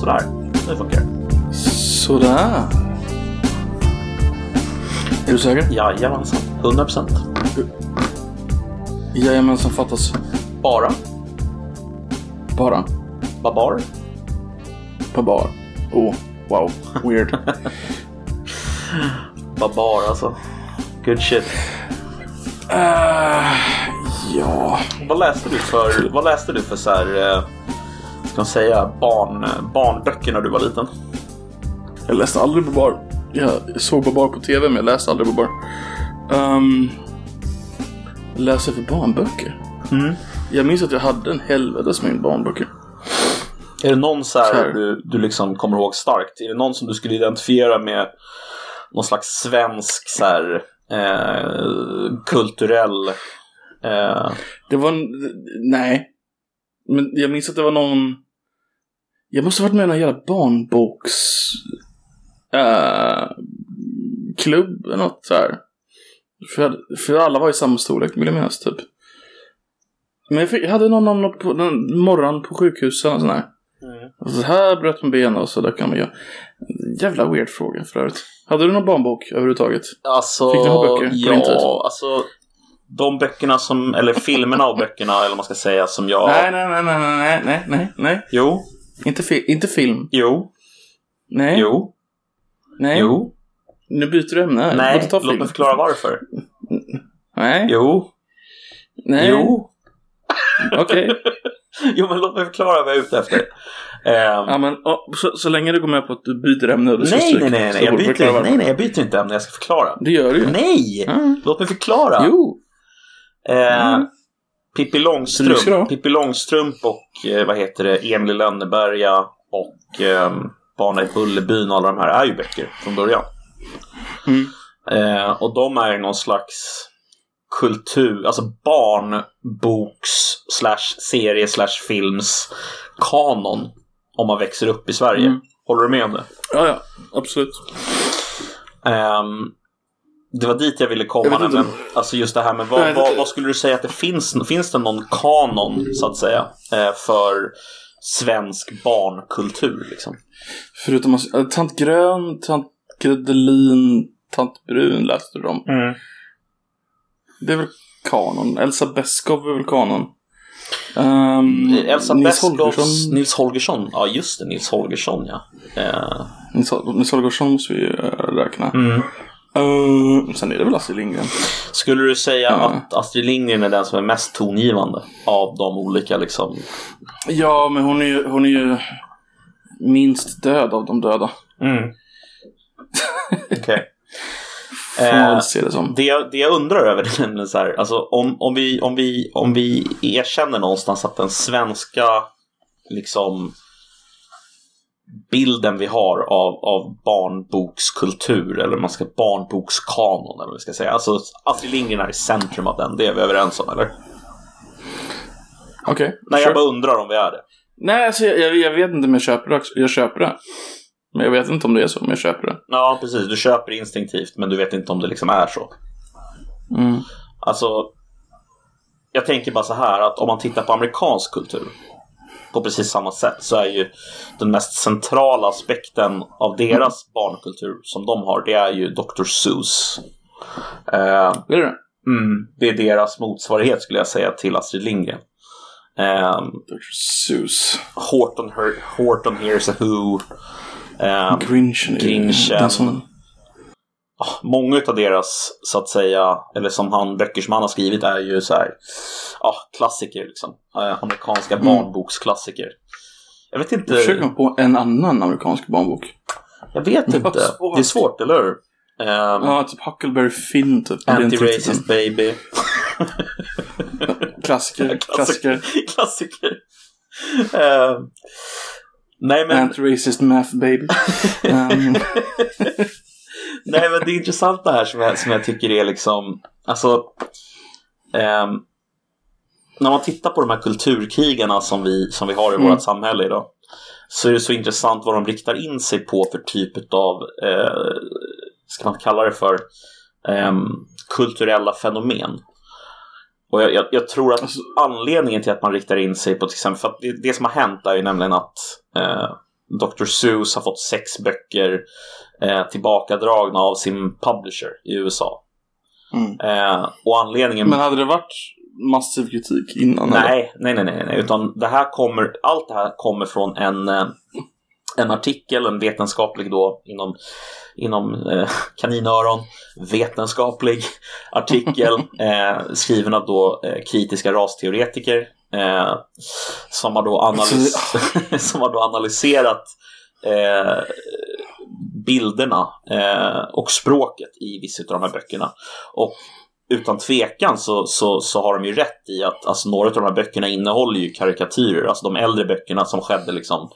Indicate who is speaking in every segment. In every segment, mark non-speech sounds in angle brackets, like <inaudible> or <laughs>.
Speaker 1: sådär. Det funkar.
Speaker 2: Sådär. Är du säker?
Speaker 1: Jajamensan. 100 procent.
Speaker 2: Jajamensan fattas.
Speaker 1: Bara.
Speaker 2: Bara.
Speaker 1: Babar.
Speaker 2: På bar. Oh, wow. Weird.
Speaker 1: Babar alltså. Good shit.
Speaker 2: uh, ja.
Speaker 1: Vad läste du för, vad läste du för så här, eh, ska man säga, barn, barnböcker när du var liten?
Speaker 2: Jag läste aldrig på bar. Jag såg på bar på tv men jag läste aldrig på bar. Um, läser för barnböcker?
Speaker 1: Mm.
Speaker 2: Jag minns att jag hade en helvetes mängd barnböcker.
Speaker 1: Är det någon så här. Du, du liksom kommer ihåg starkt? Är det någon som du skulle identifiera med någon slags svensk så här, eh, kulturell... Eh,
Speaker 2: Det var nej. Men jag minns att det var någon... Jag måste ha varit med i någon jävla barnboks... eh, klubb eller något så här. För, för alla var i samma storlek vill jag minnas typ. Men jag, fick, jag hade någon, någon, på, någon morgon på sjukhuset eller sån här. Och så här bröt man benen och så där kan man göra. Jävla weird fråga för övrigt. Hade du någon barnbok överhuvudtaget?
Speaker 1: alltså,
Speaker 2: Fick ni ha böcker på
Speaker 1: ja, alltså de böckerna som, eller filmerna och böckerna eller vad man ska säga som jag...
Speaker 2: Nej, nej, nej, nej, nej, nej, nej, nej.
Speaker 1: Jo,
Speaker 2: Inte, fi- inte film.
Speaker 1: jo,
Speaker 2: Nej.
Speaker 1: jo,
Speaker 2: Nej.
Speaker 1: jo.
Speaker 2: Nu byter du ämne.
Speaker 1: Nej,
Speaker 2: Låt ta
Speaker 1: låt
Speaker 2: film.
Speaker 1: mig förklara varför.
Speaker 2: Nej.
Speaker 1: Jo,
Speaker 2: Nej.
Speaker 1: jo.
Speaker 2: Okej. <laughs>
Speaker 1: Jo, men låt mig förklara vad jag är ute efter. Ehm,
Speaker 2: Ja, men oh, så, så länge du går med på att du byter ämne och du ska
Speaker 1: nej,
Speaker 2: stryka,
Speaker 1: nej, nej, nej, jag byter, nej, nej, jag byter inte ämne, jag ska förklara.
Speaker 2: Det gör du ju.
Speaker 1: Nej!
Speaker 2: Mm.
Speaker 1: Låt mig förklara.
Speaker 2: Jo.
Speaker 1: Eh,
Speaker 2: Mm.
Speaker 1: Pippi Långstrump? Pippi Långstrump och eh, vad heter det, Emil Lönneberga och eh, Barnen i Bullerbyn och alla de här är ju böcker från början.
Speaker 2: Mm.
Speaker 1: Eh, och de är någon slags kultur, alltså barnboks slash serie slash films kanon om man växer upp i Sverige.
Speaker 2: Mm.
Speaker 1: Håller du med om det?
Speaker 2: Ja, ja. Absolut.
Speaker 1: Ehm, det var dit jag ville komma
Speaker 2: Jag
Speaker 1: nämligen. Alltså just det här med vad, vad, vad skulle du säga att det finns? Finns det någon kanon så att säga eh, för svensk barnkultur liksom?
Speaker 2: Förutom att, äh, Tant Grön, Tant Gredelin, Tant Brun läste du dem. Det är väl kanon. Elsa Beskow är väl kanon. Um,
Speaker 1: Elsa
Speaker 2: Nils
Speaker 1: Beskows,
Speaker 2: Holgersson.
Speaker 1: Nils Holgersson. Ja just det, Nils Holgersson ja. Eh,
Speaker 2: Nils, Holgersson måste vi uh, räkna.
Speaker 1: mm.
Speaker 2: Uh, sen är det väl Astrid Lindgren.
Speaker 1: Skulle du säga
Speaker 2: Ja.
Speaker 1: att Astrid Lindgren är den som är mest tongivande av de olika liksom?
Speaker 2: Ja, men hon är ju, hon är ju minst död av de döda.
Speaker 1: Mm. <laughs> Okej.
Speaker 2: Man
Speaker 1: Eh,
Speaker 2: det.
Speaker 1: Det jag, det jag undrar över är nämligen så här, alltså om, om, vi, om, vi, om vi erkänner någonstans att den svenska liksom bilden vi har av, av barnbokskultur eller man ska barnbokskanon eller vad vi ska säga. Alltså Astrid Lindgren är i centrum av den, det är vi överens om eller?
Speaker 2: Okej.
Speaker 1: Nej,
Speaker 2: sure.
Speaker 1: jag bara undrar om vi är det.
Speaker 2: Nej, alltså jag, jag, vet inte om jag köper det. också. Jag köper det. Men jag vet inte om det är så, men jag köper det.
Speaker 1: Ja, precis. Du köper instinktivt men du vet inte om det liksom är så.
Speaker 2: Mm.
Speaker 1: Alltså, jag tänker bara så här att om man tittar på amerikansk kultur på precis samma sätt så är ju den mest centrala aspekten av deras barnkultur som de har, det är ju Dr. Seuss. Eh,
Speaker 2: Det är det.
Speaker 1: mm, det är deras motsvarighet skulle jag säga till Astrid Lindgren. Eh,
Speaker 2: Dr. Seuss.
Speaker 1: Horton, Her- Horton Hears a Who. Eh,
Speaker 2: Grinchen.
Speaker 1: Grinchen. Många av deras, så att säga, eller som han, böcker som han har skrivit är ju så här, ja, klassiker liksom. Eh, amerikanska
Speaker 2: Mm.
Speaker 1: barnboksklassiker. Jag vet inte,
Speaker 2: jag försöker på en annan amerikansk barnbok.
Speaker 1: jag vet inte.
Speaker 2: svårt.
Speaker 1: Det är svårt, eller hur? Um,
Speaker 2: Ja, typ Huckleberry Finn typ.
Speaker 1: Anti-racist baby. <laughs>
Speaker 2: Klassiker. Klassiker.
Speaker 1: Klassiker. Ehm, nej men,
Speaker 2: Anti-racist math baby. um, <laughs>
Speaker 1: nej men det är intressant det här som jag, som jag tycker är liksom, alltså ehm, när man tittar på de här kulturkrigarna som vi, som vi har i
Speaker 2: Mm.
Speaker 1: vårt samhälle idag så är det så intressant vad de riktar in sig på för typ av, eh, ska man kalla det för, ehm, kulturella fenomen. Och jag, jag, jag tror att
Speaker 2: Alltså-
Speaker 1: anledningen till att man riktar in sig på till exempel, för att det, det som har hänt är ju nämligen att eh, Dr. Seuss har fått sex böcker eh, tillbakadragna av sin publisher i USA.
Speaker 2: Mm.
Speaker 1: Eh, och anledningen...
Speaker 2: Men hade det varit massiv kritik innan?
Speaker 1: Nej, nej, nej, nej, nej, utan det här kommer, allt det här kommer från en, eh, en artikel, en vetenskaplig då inom, inom eh, kaninöron, vetenskaplig artikel <laughs> eh, skriven av då eh, kritiska rasteoretiker eh, som, har då analys <laughs> som har då analyserat eh, bilderna eh, och språket i vissa av de här böckerna. Och utan tvekan så, så, så har de ju rätt i att alltså, några av de här böckerna innehåller ju karikatyrer. Alltså de äldre böckerna som skedde liksom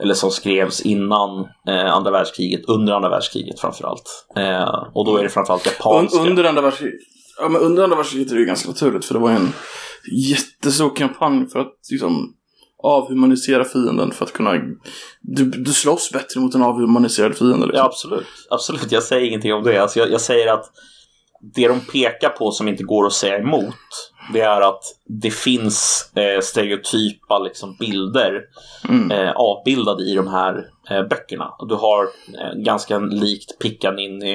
Speaker 1: eller som skrevs innan eh, andra världskriget, under andra världskriget framförallt. Eh, och då är det framförallt japanska.
Speaker 2: Un, under andra världskriget ja, men under andra världskriget är det ju ganska naturligt för det var en jättestor kampanj för att liksom avhumanisera fienden för att kunna du, du slåss bättre mot en avhumaniserad fiende liksom.
Speaker 1: Ja, absolut. Absolut, jag säger ingenting om det. Alltså, jag, jag säger att det de pekar på som inte går att säga emot det är att det finns eh, stereotypa liksom, bilder
Speaker 2: Mm.
Speaker 1: eh, avbildade i de här eh, böckerna. Du har eh, ganska likt Pickaninny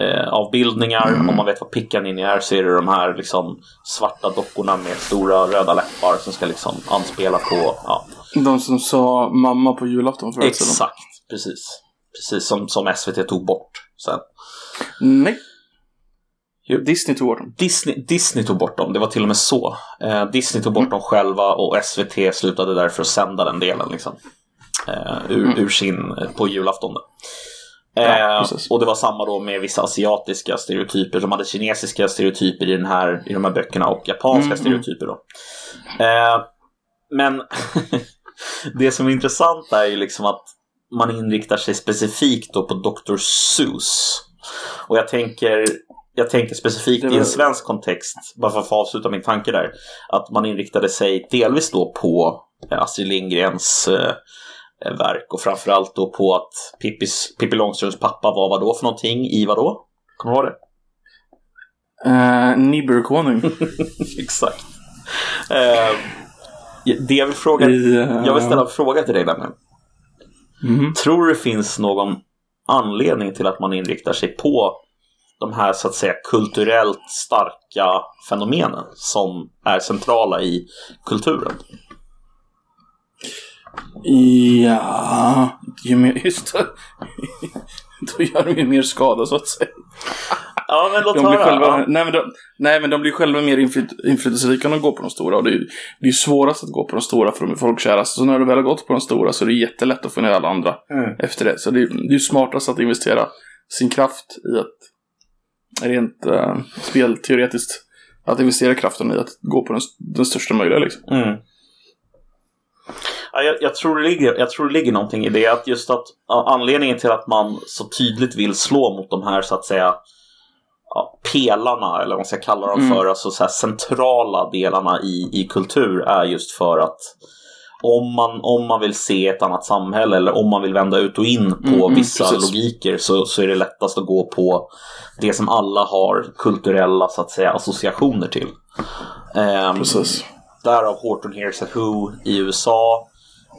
Speaker 1: eh, avbildningar.
Speaker 2: Mm.
Speaker 1: Om man vet vad Pickaninny är så är det de här liksom, svarta dockorna med stora röda läppar som ska liksom, anspela på ja,
Speaker 2: De som sa mamma på julafton tiden.
Speaker 1: Exakt, precis. Precis som, som SVT tog bort sen.
Speaker 2: Nej.
Speaker 1: Jo.
Speaker 2: Disney tog bort dem.
Speaker 1: Disney, Disney tog bort dem, det var till och med så. Eh, Disney tog bort
Speaker 2: Mm.
Speaker 1: dem själva och SVT slutade därför att sända den delen liksom. Eh, ur,
Speaker 2: Mm.
Speaker 1: ur sin, eh, på julafton.
Speaker 2: Ja,
Speaker 1: Eh, och det var samma då med vissa asiatiska stereotyper. De hade kinesiska stereotyper i, den här, i de här böckerna och japanska
Speaker 2: Mm,
Speaker 1: stereotyper. Då. Eh, men <laughs> det som är intressant är ju liksom att man inriktar sig specifikt då på Dr. Seuss. Och jag tänker, jag tänker specifikt
Speaker 2: Det
Speaker 1: i en
Speaker 2: var-
Speaker 1: svensk kontext, bara för att få avsluta min tanke där, att man inriktade sig delvis då på eh, Astrid Lindgrens eh, verk och framförallt då på att Pippis, Pippi Långstrumps pappa var vad då för någonting i vad då? Kommer du ihåg det?
Speaker 2: Uh, Nibberkonung. <laughs>
Speaker 1: Exakt. Eh, det jag vill fråga,
Speaker 2: eh,
Speaker 1: jag vill ställa en fråga till dig nämligen.
Speaker 2: mhm.
Speaker 1: Tror du det finns någon anledning till att man inriktar sig på de här så att säga kulturellt starka fenomenen som är centrala i kulturen?
Speaker 2: Ja, ju mer, just det. <laughs> Då gör de ju mer skada så att säga.
Speaker 1: Ja, men låt
Speaker 2: De
Speaker 1: höra.
Speaker 2: själva,
Speaker 1: Ja.
Speaker 2: nej, men de, nej men de blir själva mer inflyt, inflytelserika när de går på de stora. Och det är ju det är ju svårast att gå på de stora för de är folkkärast. Så när du väl har gått på de stora så är det jättelätt att få ner alla andra
Speaker 1: Mm.
Speaker 2: efter det. Så det är det är ju smartast att investera sin kraft i att, rent uh, spelteoretiskt, att investera kraften i att gå på den, den största möjliga liksom.
Speaker 1: Mm. Ja, jag, jag, tror det ligger, jag tror det ligger någonting i det. Att just att anledningen till att man så tydligt vill slå mot de här så att säga ja, pelarna, eller vad man ska kalla dem
Speaker 2: Mm.
Speaker 1: för, alltså så centrala delarna i, i kultur är just för att om man, om man vill se ett annat samhälle eller om man vill vända ut och in på
Speaker 2: Mm, mm,
Speaker 1: vissa
Speaker 2: precis.
Speaker 1: logiker så, så är det lättast att gå på det som alla har kulturella så att säga associationer till. Ehm,
Speaker 2: Precis.
Speaker 1: Därav Horton Hears a Who i USA.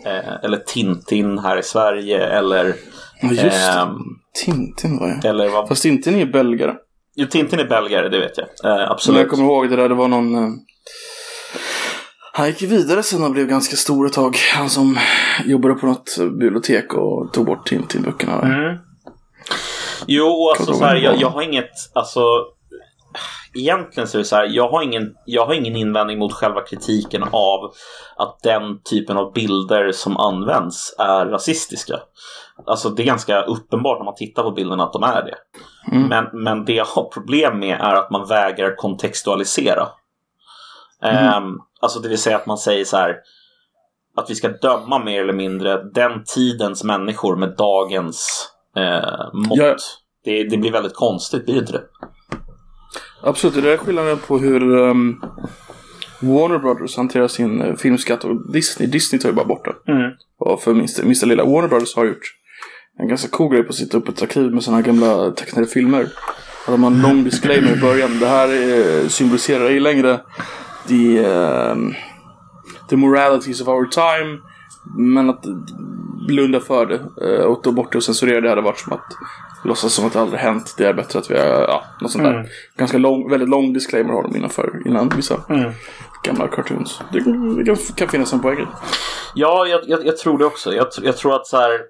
Speaker 1: Eh, eller Tintin här i Sverige. Eller,
Speaker 2: Ja, just det.
Speaker 1: ehm,
Speaker 2: Tintin var jag.
Speaker 1: eller vad...
Speaker 2: Fast Tintin är belgare.
Speaker 1: Jo, Tintin är belgare, det vet jag. Eh,
Speaker 2: Så jag
Speaker 1: absolut.
Speaker 2: kommer ihåg det där, det var någon... Eh, han gick vidare sen och blev ganska stor ett tag. Han som jobbade på något bibliotek och tog bort Tintin-böckerna.
Speaker 1: Mm. Jo, alltså så här, jag, jag har inget, alltså Egentligen så är det så här, jag har, ingen, jag har ingen invändning mot själva kritiken av att den typen av bilder som används är rasistiska. Alltså det är ganska uppenbart när man tittar på bilderna att de är det.
Speaker 2: Mm.
Speaker 1: Men, men det jag har problem med är att man vägrar kontextualisera. Ehm, alltså det vill säga att man säger så här att vi ska döma mer eller mindre den tidens människor med dagens eh, mått.
Speaker 2: Ja.
Speaker 1: Det, det blir väldigt konstigt, blir det inte det?
Speaker 2: Absolut, det där är skillnaden på hur ehm, Warner Brothers hanterar sin eh, filmskatt och Disney. Disney tar ju bara bort det.
Speaker 1: Mm.
Speaker 2: Och för minsta, minsta lilla. Warner Brothers har gjort en ganska cool grej på sitt öppet arkiv med sådana gamla tecknade filmer. Och de har en lång disclaimer i början. Det här eh, symboliserar ej längre the, ehm, the moralities of our time. Men att blunda för det eh, och ta bort det och censurera det hade varit som att låtsas som att det aldrig hänt. Det är bättre att vi har, ja, något sånt där. Ganska lång, väldigt lång disclaimer har de innanför, innan vissa gamla cartoons. Det kan, kan finnas en poäng.
Speaker 1: Ja, jag, jag, jag tror det också. Jag, jag tror att så här,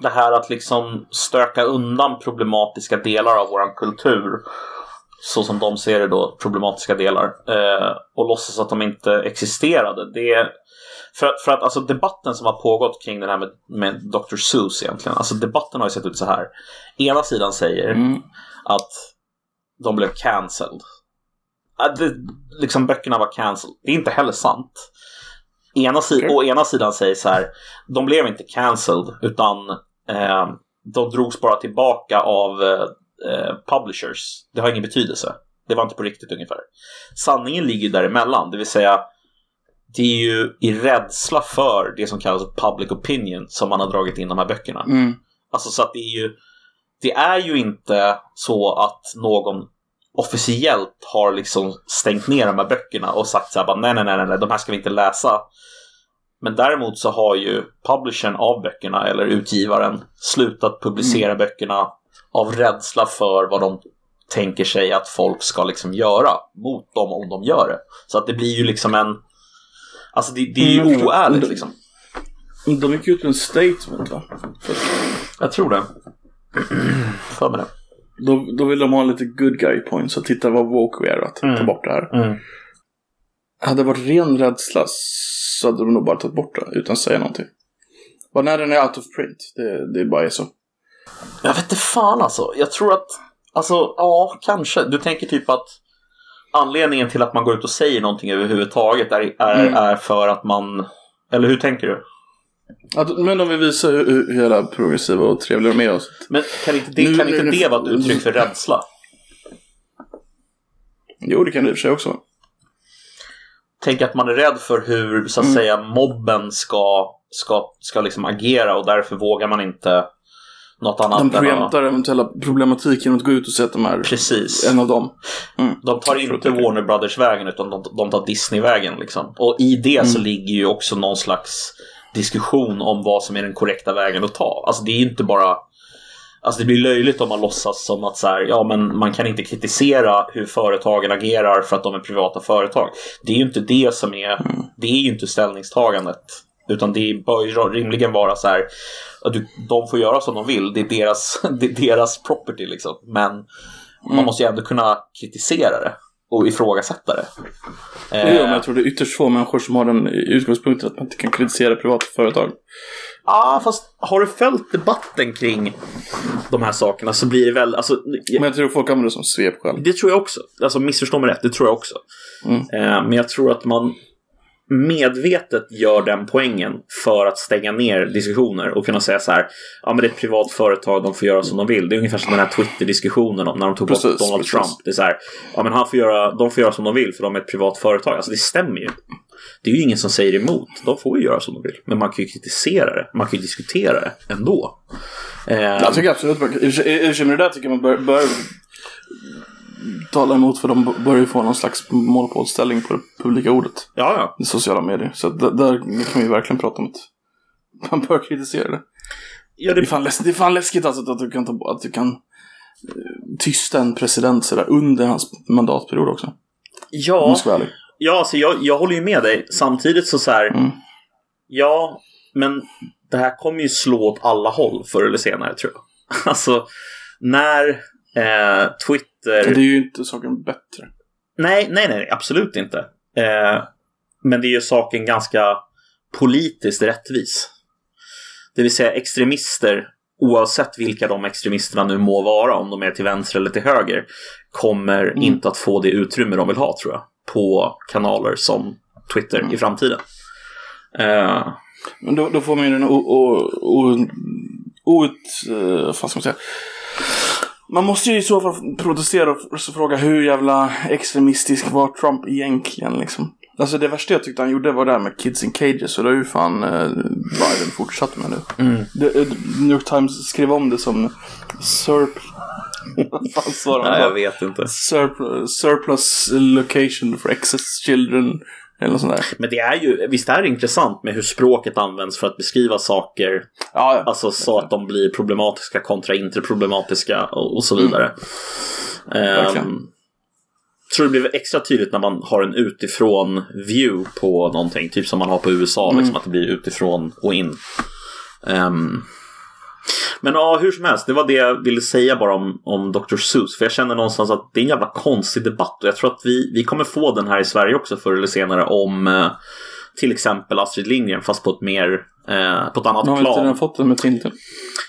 Speaker 1: det här att liksom stöka undan problematiska delar av våran kultur så som de ser det då, problematiska delar eh, och låtsas att de inte existerade. Det för, att- för att alltså debatten som har pågått kring det här med, med Dr. Seuss egentligen, alltså debatten har ju sett ut så här. Ena sidan säger
Speaker 2: Mm.
Speaker 1: att de blev cancelled. Att det, liksom böckerna var cancelled. Det är inte heller sant. Ena si-
Speaker 2: Okej.
Speaker 1: Å ena sidan säger så här, de blev inte cancelled utan eh, de drogs bara tillbaka av eh, eh, publishers. Det har ingen betydelse. Det var inte på riktigt ungefär. Sanningen ligger däremellan, det vill säga det är ju i rädsla för det som kallas public opinion som man har dragit in de här böckerna.
Speaker 2: Mm.
Speaker 1: Alltså så att det är ju Det är ju inte så att någon officiellt har liksom stängt ner de här böckerna och sagt så här bara, nej, nej, nej, nej, de här ska vi inte läsa. Men däremot så har ju publishern av böckerna eller utgivaren slutat publicera böckerna av rädsla för vad de tänker sig att folk ska liksom göra mot dem om de gör det. Så att det blir ju liksom en Alltså det, det är ju
Speaker 2: Mm, jag förstår.
Speaker 1: oärligt
Speaker 2: Mm.
Speaker 1: liksom.
Speaker 2: De gick ut med en statement va?
Speaker 1: Jag tror det. För mig det.
Speaker 2: Då, då vill de ha lite good guy points. Så titta vad woke vi är att ta
Speaker 1: Mm.
Speaker 2: bort det här.
Speaker 1: Mm.
Speaker 2: Hade det varit ren rädsla så hade de nog bara tagit bort det utan att säga någonting. Bara när den är out of print. Det, det bara är så.
Speaker 1: Jag vet inte fan alltså. Jag tror att, alltså ja, kanske. Du tänker typ att anledningen till att man går ut och säger någonting överhuvudtaget är, är,
Speaker 2: Mm.
Speaker 1: är för att man, eller hur tänker du?
Speaker 2: Att, men de vill visa hur, hur jävla progressiva och trevliga de är. Så.
Speaker 1: Men kan inte det,
Speaker 2: Nu-
Speaker 1: kan inte
Speaker 2: nu-
Speaker 1: det vara ett uttryck för rädsla?
Speaker 2: Jo, det kan det i och för sig också.
Speaker 1: Tänk att man är rädd för hur, så att
Speaker 2: Mm.
Speaker 1: säga, mobben ska, ska, ska liksom agera och därför vågar man inte något annat
Speaker 2: De preemptar eventuella problematik genom att gå ut och säga att de är
Speaker 1: Precis.
Speaker 2: en av dem. Mm.
Speaker 1: De tar inte Warner Brothers-vägen utan de, de tar Disney-vägen. Liksom. Och i det så
Speaker 2: Mm.
Speaker 1: ligger ju också någon slags diskussion om vad som är den korrekta vägen att ta. Alltså det är inte bara... Alltså det blir löjligt om man låtsas som att så här, ja men man kan inte kritisera hur företagen agerar för att de är privata företag. Det är ju inte det som är,
Speaker 2: Mm.
Speaker 1: det är ju inte ställningstagandet. Utan det bör ju rimligen vara så här, att du, de får göra som de vill, det är deras, <laughs> det är deras property liksom. Men man
Speaker 2: Mm.
Speaker 1: måste ju ändå kunna kritisera det och ifrågasätta det.
Speaker 2: Jo,
Speaker 1: Eh,
Speaker 2: men jag tror det är ytterst få människor som har den utgångspunkten att man inte kan kritisera privata företag.
Speaker 1: Ja, fast har du följt debatten kring de här sakerna så blir det väl, alltså,
Speaker 2: Men jag tror folk använder det som svepskäl.
Speaker 1: det tror jag också. Alltså missförstå mig rätt, det tror jag också.
Speaker 2: Mm.
Speaker 1: Eh, men jag tror att man medvetet gör den poängen för att stänga ner diskussioner och kunna säga så här, ja men det är ett privat företag, de får göra som de vill. Det är ungefär som den här Twitter-diskussionen om när de tog bort
Speaker 2: Precis,
Speaker 1: Donald
Speaker 2: precis.
Speaker 1: Trump. Det är så här, ja men han får göra, de får göra som de vill för de är ett privat företag. Alltså det stämmer ju. Det är ju ingen som säger emot. De får ju göra som de vill. Men man kan ju kritisera det. Man kan ju diskutera det ändå.
Speaker 2: Jag tycker absolut man i och för sig- med det där tycker man bör, bör tala emot för de börjar ju få någon slags monopolställning på det publika ordet
Speaker 1: ja, ja.
Speaker 2: i sociala medier. Så där, kan vi verkligen prata om att <laughs> man bör kritisera det.
Speaker 1: ja
Speaker 2: Det är fan, läs- det är fan läskigt alltså att du kan, ta, att du kan eh, tysta en president sådär under hans mandatperiod också. Om
Speaker 1: ja.
Speaker 2: ska vara ärlig.
Speaker 1: Ja, alltså jag, jag håller ju med dig. Samtidigt så så här,
Speaker 2: Mm.
Speaker 1: ja, men det här kommer ju slå åt alla håll förr eller senare tror jag. <laughs> Alltså, när eh, Twitter...
Speaker 2: Det är ju inte saken bättre.
Speaker 1: Nej, nej, nej, absolut inte. Eh, men det är ju saken ganska politiskt rättvis. Det vill säga extremister, oavsett vilka de extremisterna nu må vara, om de är till vänster eller till höger, kommer
Speaker 2: Mm.
Speaker 1: inte att få det utrymme de vill ha, tror jag, på kanaler som Twitter
Speaker 2: Mm.
Speaker 1: i framtiden. Eh,
Speaker 2: Men då, då får man ju den out, eh, vad ska man måste ju i så fall protestera och så fråga hur jävla extremistisk var Trump egentligen liksom. Alltså det värsta jag tyckte han gjorde var det här med Kids in Cages och det har ju fan eh, Biden fortsatt med nu.
Speaker 1: mm.
Speaker 2: Det, eh, New York Times skrev om det som surp... <laughs> Vad fan sa de?
Speaker 1: Nej, jag vet inte.
Speaker 2: Surplus, surplus location for excess children Eller sånt där.
Speaker 1: Men det är ju, visst är det intressant med hur språket används för att beskriva saker.
Speaker 2: Ja,
Speaker 1: Alltså så att de blir problematiska kontra inte problematiska och, och så vidare.
Speaker 2: Verkligen.
Speaker 1: Um, tror det blir extra tydligt när man har en utifrån view på någonting. Typ som man har på USA, liksom, att det blir utifrån och in. Ehm, men ja, hur som helst, det var det jag ville säga bara om, om Dr. Seuss. För jag känner någonstans att det är en jävla konstig debatt. Och jag tror att vi, vi kommer få den här i Sverige också förr eller senare om eh, till exempel Astrid Lindgren fast på ett mer eh, på ett annat
Speaker 2: Nu har inte
Speaker 1: plan.
Speaker 2: redan fått den med Tintin.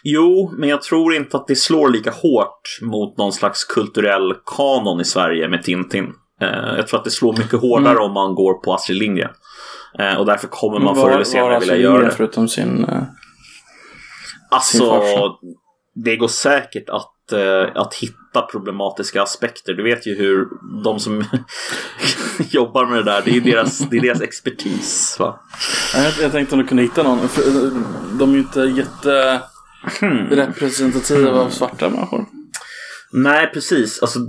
Speaker 1: Jo, men jag tror inte att det slår lika hårt mot någon slags kulturell kanon i Sverige med Tintin. Eh, jag tror att det slår mycket hårdare om man går på Astrid Lindgren. Eh, och därför kommer man förr eller senare vilja göra det.
Speaker 2: Förutom sin...
Speaker 1: Alltså, det går säkert att, eh, att hitta problematiska aspekter. Du vet ju hur de som <laughs> jobbar med det där, det är deras, det är deras expertis. Va?
Speaker 2: Ja, Jag, jag tänkte om du kunde hitta någon. För eh, de är ju inte jätte
Speaker 1: Hmm.
Speaker 2: representativa av svarta människor.
Speaker 1: Nej, precis. Alltså,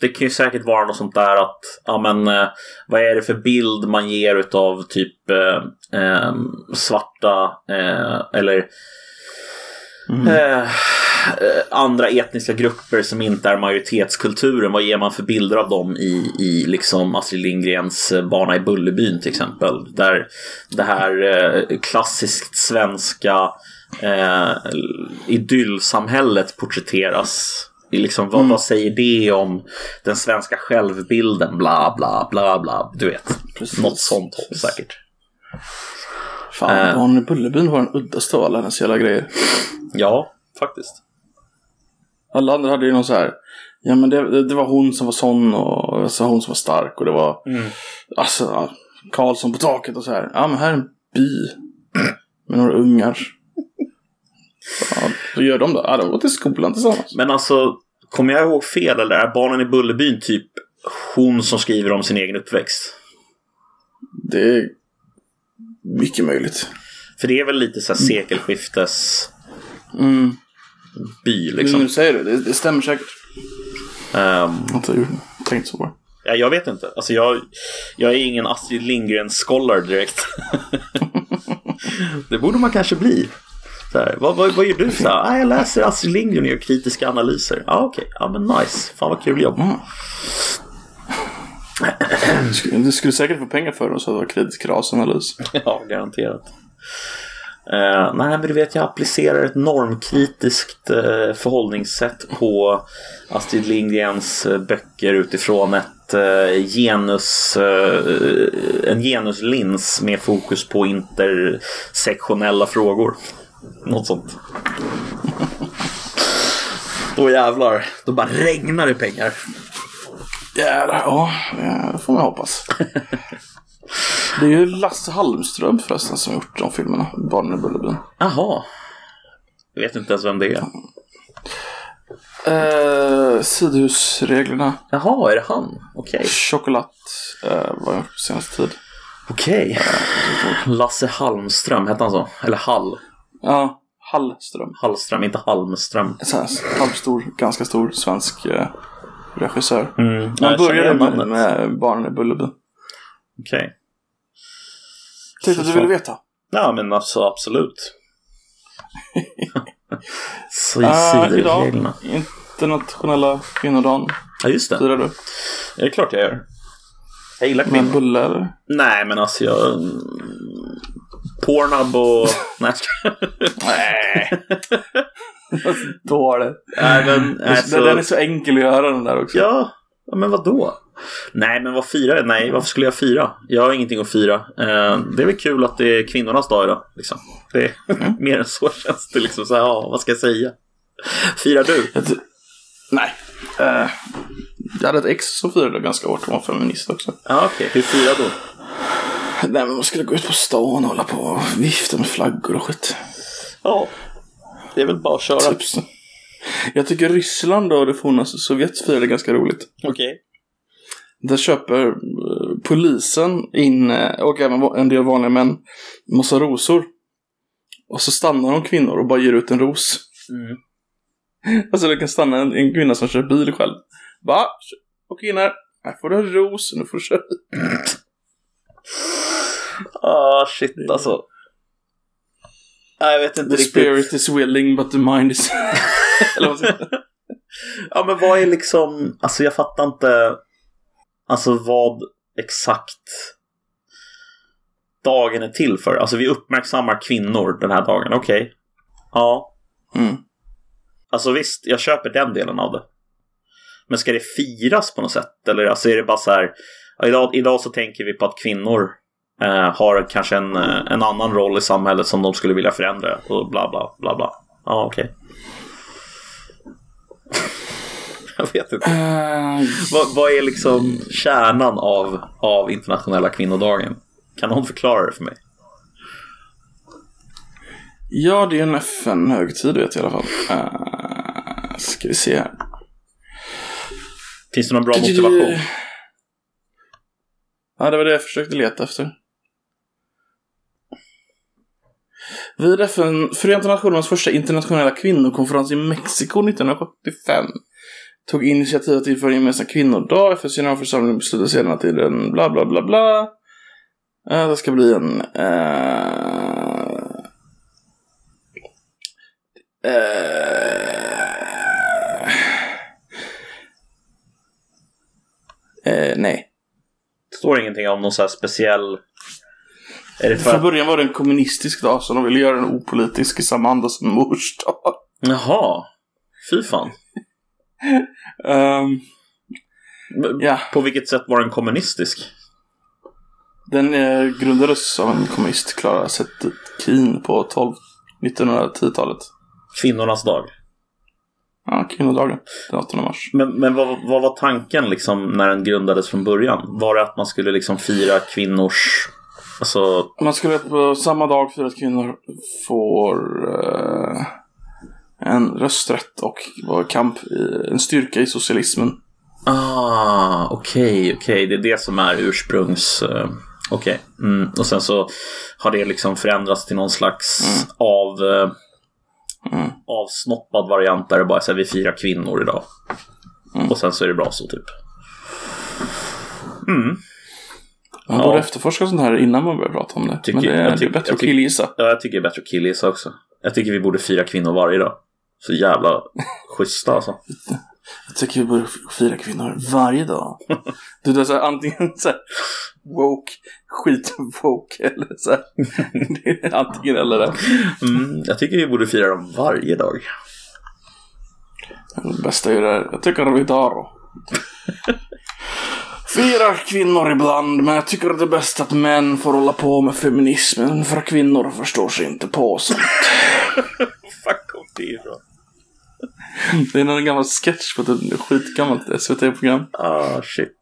Speaker 1: det kan ju säkert vara något sånt där att, ja men, eh, vad är det för bild man ger utav typ eh, eh, svarta eh, eller eh, eh, andra etniska grupper som inte är majoritetskulturen. Vad ger man för bilder av dem i, i liksom Astrid Lindgrens eh, Barna i Bullerbyn till exempel? Där det här eh, klassiskt svenska eh, idyllsamhället porträtteras. Liksom, vad, vad säger det om den svenska självbilden? Bla, bla, bla, bla. Du vet,
Speaker 2: Precis.
Speaker 1: något sånt håll säkert.
Speaker 2: Fan,
Speaker 1: Eh.
Speaker 2: barnen i Bullerbyn var den uddaste av alla hennes jävla grejer.
Speaker 1: Ja, faktiskt.
Speaker 2: Alla andra hade ju någon så här. Ja men det, det, var hon som var sån och alltså, hon som var stark och det var alltså ja, Karlsson på taket och så här. Ja men här är en by med några ungar. Ja, gör de då? Ja, de går till skolan tillsammans.
Speaker 1: Men alltså, kommer jag ihåg fel eller är barnen i Bullerbyn typ hon som skriver om sin egen uppväxt?
Speaker 2: Det mycket möjligt.
Speaker 1: För det är väl lite så här sekelskiftes
Speaker 2: Mm.
Speaker 1: by
Speaker 2: Nu
Speaker 1: liksom.
Speaker 2: när du säger det, det, det stämmer säkert. Inte tänkt så det.
Speaker 1: ja, jag vet inte. Alltså jag, jag är ingen Astrid Lindgren-scholar direkt. <laughs> det borde man kanske bli. Här, vad, vad, vad gör du? Så här, ah, jag läser Astrid Lindgren och gör kritiska analyser. Ja, ah, okej. Ja, men nice. Fan vad kul jobb.
Speaker 2: Mm. Du skulle, säkert få pengar för det så det var kritisk rasanalys. <laughs>
Speaker 1: Ja, garanterat. Eh, nej, men du vet, jag applicerar ett normkritiskt uh, förhållningssätt på Astrid Lindgrens eh, böcker utifrån ett eh, genus, en genuslins med fokus på intersektionella frågor. Något sånt. <laughs> Då jävlar, då bara regnar det pengar.
Speaker 2: Ja, ja, det får man hoppas. <laughs> Det är ju Lasse Hallström förresten som har gjort de filmerna, Barnen i Bullerbyn.
Speaker 1: Jaha. Jag vet inte ens vem det är.
Speaker 2: Eh, sidhusreglerna,
Speaker 1: Jaha, är det han? Okej.
Speaker 2: Choklad eh, var jag på senaste tid.
Speaker 1: Okej. Lasse Halmström, hette han så? Eller Hall?
Speaker 2: Ja, Hallström.
Speaker 1: Hallström, inte Halmström.
Speaker 2: En sån här halvstor, ganska stor svensk eh, regissör.
Speaker 1: Mm. Känner
Speaker 2: började med, med Barnen i Bullerbyn.
Speaker 1: Okej.
Speaker 2: Tänkte att du ville veta.
Speaker 1: Ja, men alltså absolut. <laughs> Så
Speaker 2: Uh, idag,
Speaker 1: sidreglerna.
Speaker 2: internationella kvinnodagen.
Speaker 1: Ja, just det.
Speaker 2: Firar du?
Speaker 1: Det är klart jag gör. Jag gillar
Speaker 2: Med
Speaker 1: kvinnor.
Speaker 2: bulle eller?
Speaker 1: Nej, men alltså jag... Pornhub och... <laughs> Nej,
Speaker 2: Nej. <laughs> <laughs> Dåligt.
Speaker 1: Nej, men... Alltså...
Speaker 2: Den är så enkel att göra den där också.
Speaker 1: Ja, ja, men vad då? Nej, men vad firar jag? Nej, varför skulle jag fira? Jag har ingenting att fira. Eh, det är väl kul att det är kvinnornas dag idag. Liksom. Det är <laughs> mer än så känns det. Liksom så här, ja, vad ska jag säga? Firar du?
Speaker 2: Nej. Eh, jag hade ett ex som firade ganska hårt. Hon var feminist också.
Speaker 1: Ja, okej. Hur firar du?
Speaker 2: Nej, men man skulle gå ut på stan och hålla på och vifta med flaggor och skit.
Speaker 1: Ja, det är väl bara att köra.
Speaker 2: Typ så. Jag tycker Ryssland och det forna Sovjet firade ganska roligt.
Speaker 1: Okej.
Speaker 2: Där köper eh, polisen in, eh, och även en del vanliga män, massa rosor. Och så stannar de kvinnor och bara ger ut en ros.
Speaker 1: Mm. <laughs>
Speaker 2: Alltså det kan stanna en, en kvinna som kör bil själv. Va? Och kvinnor, här får du en ros, nu får du köra bil.
Speaker 1: Ah, shit alltså. Nej, jag vet inte
Speaker 2: The
Speaker 1: riktigt.
Speaker 2: spirit is willing but the mind is... <laughs> Eller vad säger?
Speaker 1: Ja, men vad är liksom, alltså jag fattar inte, alltså vad exakt dagen är till för. Alltså vi uppmärksammar kvinnor den här dagen, okej. Ja,
Speaker 2: Mm.
Speaker 1: alltså visst, jag köper den delen av det. Men ska det firas på något sätt? Eller alltså är det bara så här, idag, idag så tänker vi på att kvinnor eh, har kanske en, eh, en annan roll i samhället som de skulle vilja förändra och bla bla bla bla. Ja, okej. <laughs> jag vet inte.
Speaker 2: Eh,
Speaker 1: Vad, vad är liksom kärnan av, av internationella kvinnodagen? Kan någon förklara det för mig?
Speaker 2: ja, det är en FN-högtid vet jag i alla fall. Uh, ska vi se här.
Speaker 1: Finns det någon bra motivation?
Speaker 2: Ja, det var det jag försökte leta efter. Vid FN, Förenta Nationernas första internationella kvinnokonferens i Mexiko 1975 tog initiativet till för en gemensam kvinnodag. FNs generalförsamling beslutade sedan att en bla bla bla bla. Eh, det ska bli en... Uh, uh, eh, nej.
Speaker 1: Det står ingenting om någon så här speciell... Är det för
Speaker 2: Från början var det en kommunistisk dag, så de ville göra den opolitisk i samma anda som mors dag.
Speaker 1: Jaha. Fy fan. Men
Speaker 2: ja,
Speaker 1: På vilket sätt var den kommunistisk?
Speaker 2: den eh, grundades av en kommunist, Clara Zetkin, på 12 1910-talet.
Speaker 1: Kvinnornas dag.
Speaker 2: Ja, kvinnodagen, den 8 mars.
Speaker 1: Men, men vad, vad var tanken liksom när den grundades från början? Var det att man skulle liksom fira kvinnors... Alltså...
Speaker 2: Man skulle på samma dag fira att kvinnor får eh, en rösträtt och kamp, i, en styrka i socialismen.
Speaker 1: Ah, okej, okej. Det är det som är ursprungs... eh, Okej. Mm. Och sen så har det liksom förändrats till någon slags av... eh,
Speaker 2: Mm.
Speaker 1: avsnoppad variant där det bara är vi firar kvinnor idag. Och sen så är det bra så typ. Mm.
Speaker 2: Man
Speaker 1: Ja.
Speaker 2: borde efterforska sånt här innan man börjar prata om det.
Speaker 1: Tycker-
Speaker 2: Men det är,
Speaker 1: jag
Speaker 2: det
Speaker 1: tycker-
Speaker 2: är bättre att
Speaker 1: tycker-
Speaker 2: killgissa.
Speaker 1: Ja, jag tycker det är bättre att killgissa också. Jag tycker vi borde fira kvinnor varje dag. Så jävla <laughs> schyssta alltså.
Speaker 2: Jag tycker vi borde fira kvinnor varje dag. <laughs> Du, det är så här, antingen så här, woke, skit woke eller så här. <laughs> Det är antingen eller det.
Speaker 1: Mm, jag tycker vi borde fira dem varje dag.
Speaker 2: Det bästa är det här. Jag tycker vi tar då. Firar kvinnor ibland, men jag tycker att det är bäst att män får hålla på med feminismen, för kvinnor förstår sig inte på sånt. <laughs>
Speaker 1: Fuck kom det ifrån?
Speaker 2: Det är någon gammal sketch på ett skitgammalt SVT-program.
Speaker 1: Ah, shit.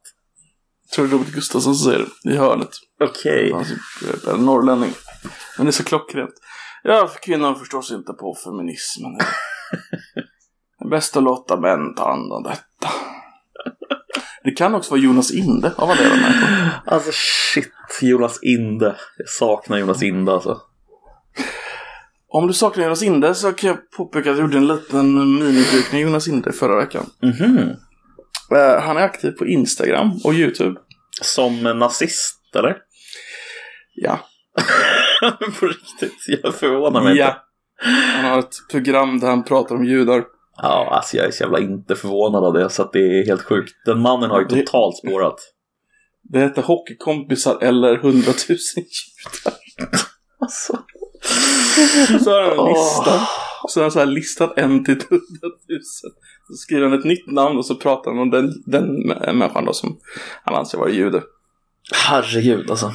Speaker 2: Jag tror det är Robert Gustafsson som säger det, i hörnet.
Speaker 1: Okej.
Speaker 2: Han är en norrlänning. Men det är så klockrent. Ja, för kvinnor förstår sig inte på feminismen. <laughs> Det är bäst att låta män ta hand om detta. <laughs> Det kan också vara Jonas Inde av alla människor.
Speaker 1: Alltså shit, Jonas Inde. Jag saknar Jonas Inde alltså.
Speaker 2: Om du saknar Jonas Inde så kan jag påpeka att jag gjorde en liten minidykning Jonas Inde förra veckan.
Speaker 1: Mhm.
Speaker 2: Eh, Han är aktiv på Instagram och YouTube.
Speaker 1: Som nazist, eller?
Speaker 2: Ja. <laughs>
Speaker 1: På riktigt, jag förvånar mig inte.
Speaker 2: ja. Han har ett program där han pratar om judar.
Speaker 1: Ja, alltså jag är så jävla inte förvånad av det, så att det är helt sjukt. Den mannen har ju
Speaker 2: Det-
Speaker 1: totalt spårat. <laughs>
Speaker 2: Det heter Hockeykompisar eller 100 000 judar.
Speaker 1: Alltså.
Speaker 2: Så har han en lista. Så har han så här listat en till 100 000. Så skriver han ett nytt namn och så pratar han om den, den människan då som han anser vara jude.
Speaker 1: Herregud alltså.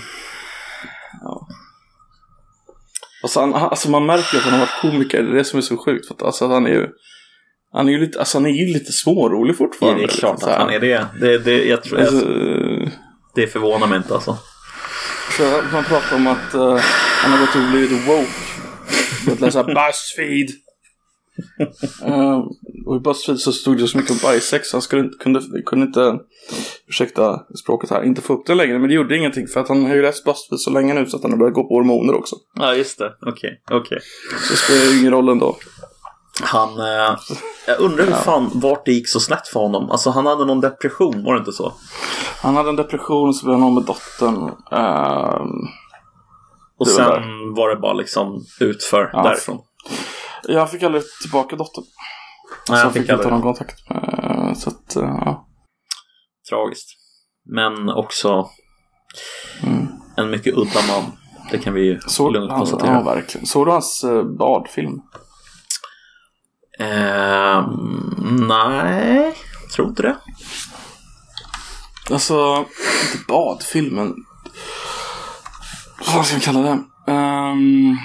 Speaker 2: Och så han, alltså man märker att han har varit komiker, det är det som är så sjukt. För att, alltså, han är ju han är ju lite, alltså, han är ju lite smårolig
Speaker 1: Ja,
Speaker 2: fortfarande.
Speaker 1: det är klart
Speaker 2: liksom,
Speaker 1: att han är det. Det, det, jag tror,
Speaker 2: Alltså,
Speaker 1: jag, det förvånar mig inte alltså.
Speaker 2: så man pratar om att eh, han har gått och blivit woke. Börjat läsa Buzzfeed. <laughs> Eh, och i Buzzfeed så stod det så mycket om bajsex så han skulle inte, kunde, kunde inte, ursäkta språket här, inte få upp det längre. Men det gjorde ingenting för att han har ju läst Buzzfeed så länge nu så att han har börjat gå på hormoner också.
Speaker 1: Ja, just det. Okej, okej.
Speaker 2: Så det spelar ju ingen roll ändå.
Speaker 1: Han, eh, jag undrar hur fan vart det gick så snett för honom. Alltså han hade någon depression, var det inte så?
Speaker 2: Han hade en depression så blev han av med dottern. Ehm,
Speaker 1: Och sen
Speaker 2: där.
Speaker 1: var det bara liksom utför
Speaker 2: Ja.
Speaker 1: därifrån.
Speaker 2: jag fick aldrig tillbaka dottern.
Speaker 1: Nej,
Speaker 2: så
Speaker 1: jag fick
Speaker 2: fick inte någon kontakt med. Så att, eh, ja.
Speaker 1: Tragiskt. Men också
Speaker 2: Mm.
Speaker 1: en mycket udda man. Det kan vi ju
Speaker 2: Såg,
Speaker 1: lugnt
Speaker 2: han,
Speaker 1: konstatera.
Speaker 2: ja, verkligen. Såg du hans eh, badfilm?
Speaker 1: Ehm, nej, tror inte det.
Speaker 2: Alltså, inte badfilmen. Vad ska jag kalla det? Um,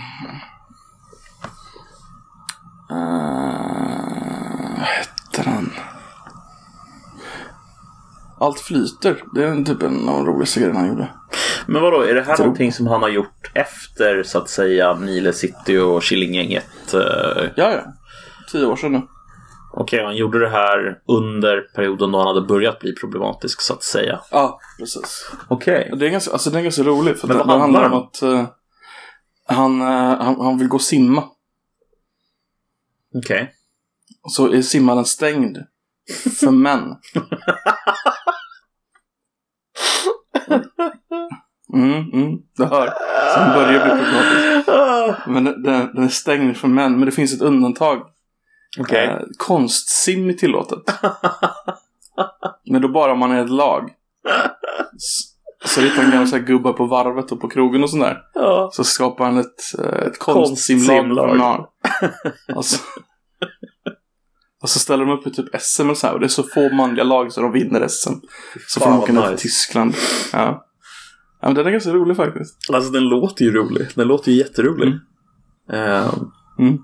Speaker 2: vad hette den? Allt flyter. Det är typ en av de roligaste grejerna han gjorde.
Speaker 1: Men vadå, är det här
Speaker 2: Tror-
Speaker 1: någonting som han har gjort efter så att säga Nile City och Killinggänget? Eh,
Speaker 2: Ja, ja. Tio år sedan nu.
Speaker 1: Okej, han gjorde det här under perioden då han hade börjat bli problematisk så att säga.
Speaker 2: Ja, precis.
Speaker 1: Okej.
Speaker 2: Det är ganska, alltså, det är ganska roligt. För
Speaker 1: Men
Speaker 2: det,
Speaker 1: vad
Speaker 2: det handlar om
Speaker 1: handlar
Speaker 2: att eh, han, eh, han, han vill gå och simma.
Speaker 1: Okej.
Speaker 2: Och så är simhallen stängd. För män. Mm, mm, du hör. Sen börjar det bli problematiskt. Men den, den den är stängd för män. Men det finns ett undantag.
Speaker 1: Okej.
Speaker 2: Eh, konstsim är tillåtet. <laughs> Men då bara om man är ett lag. Så hittar han gamla gubbar på varvet och på krogen och sådär.
Speaker 1: Ja.
Speaker 2: Så skapar han ett, eh, ett konstsimlag. Narn. och, så, ställer de upp i typ SM och så här. Och det är så få manliga lag så de vinner SM. Så får de åka ner till. Tyskland. Ja. ja men den är ganska rolig faktiskt.
Speaker 1: Alltså den låter ju rolig. Den låter ju jätterolig. Ehm,
Speaker 2: Mm. <laughs>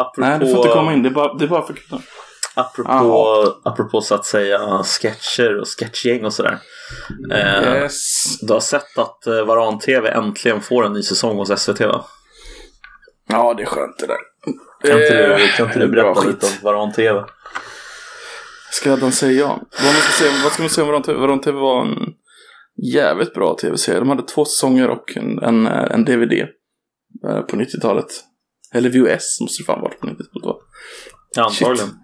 Speaker 1: apropå,
Speaker 2: Nej, du får inte komma in. Det är bara, det är bara för kvinnor.
Speaker 1: Apropå, apropå så att säga sketcher och sketchgäng och sådär. Eh,
Speaker 2: Yes.
Speaker 1: Du har sett att eh, Varan-TV äntligen får en ny säsong hos SVT va?
Speaker 2: Ja, det är skönt det där.
Speaker 1: Kan inte
Speaker 2: Eh,
Speaker 1: du, kan inte du berätta
Speaker 2: skit.
Speaker 1: lite om Varan-TV?
Speaker 2: Skräddaren säger ja. Vad, man ska säga, vad ska man säga om Varan TV? Varan TV var en jävligt bra tv-serie. De hade två säsonger och en, en, en DVD eh, på 90-talet. Eller VHS måste det fan varit på 90-talet va?
Speaker 1: Antagligen.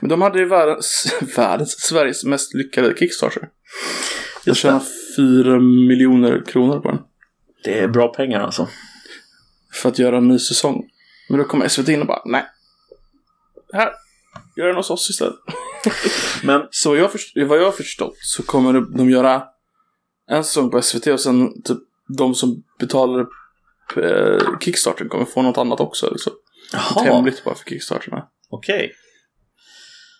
Speaker 2: Men de hade ju världens, <laughs> världens, Sveriges mest lyckade Kickstarter. Jag tjänade fyra miljoner kronor på den.
Speaker 1: Det är bra pengar alltså.
Speaker 2: För att göra en ny säsong. Men då kom SVT in och bara, nej. Här, gör den hos oss istället. <laughs>
Speaker 1: Men
Speaker 2: Så vad jag, först- vad jag har förstått så kommer de göra en säsong på SVT och sen typ de som betalar eh, Kickstarter kommer få något annat också. Liksom.
Speaker 1: Jaha,
Speaker 2: Hemligt bara för Kickstarterna.
Speaker 1: okej.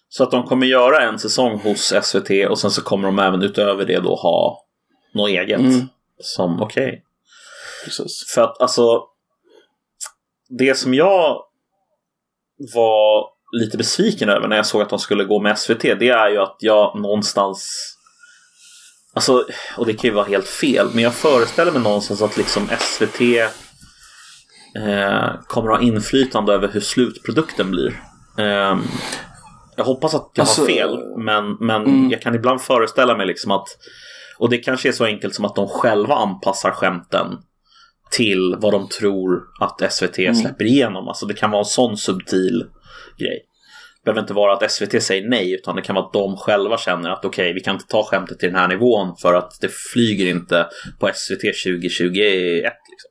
Speaker 1: Så att de kommer göra en säsong hos SVT och sen så kommer de även utöver det då ha något eget.
Speaker 2: Mm.
Speaker 1: Som, okej.
Speaker 2: Precis.
Speaker 1: För att alltså Det som jag var lite besviken över när jag såg att de skulle gå med SVT Det är ju att jag någonstans Alltså, och det kan ju vara helt fel Men jag föreställer mig någonstans att liksom SVT eh, Kommer ha inflytande över hur slutprodukten blir Ehm, Jag hoppas att jag
Speaker 2: Alltså,
Speaker 1: har fel Men, men
Speaker 2: mm.
Speaker 1: jag kan ibland föreställa mig liksom att Och det kanske är så enkelt som att de själva anpassar skämten till vad de tror att SVT
Speaker 2: Mm.
Speaker 1: släpper igenom. Alltså det kan vara en sån subtil grej. Behöver inte vara att SVT säger nej, utan det kan vara att de själva känner att okej, vi kan inte ta skämtet till den här nivån för att det flyger inte på SVT 2021. Liksom.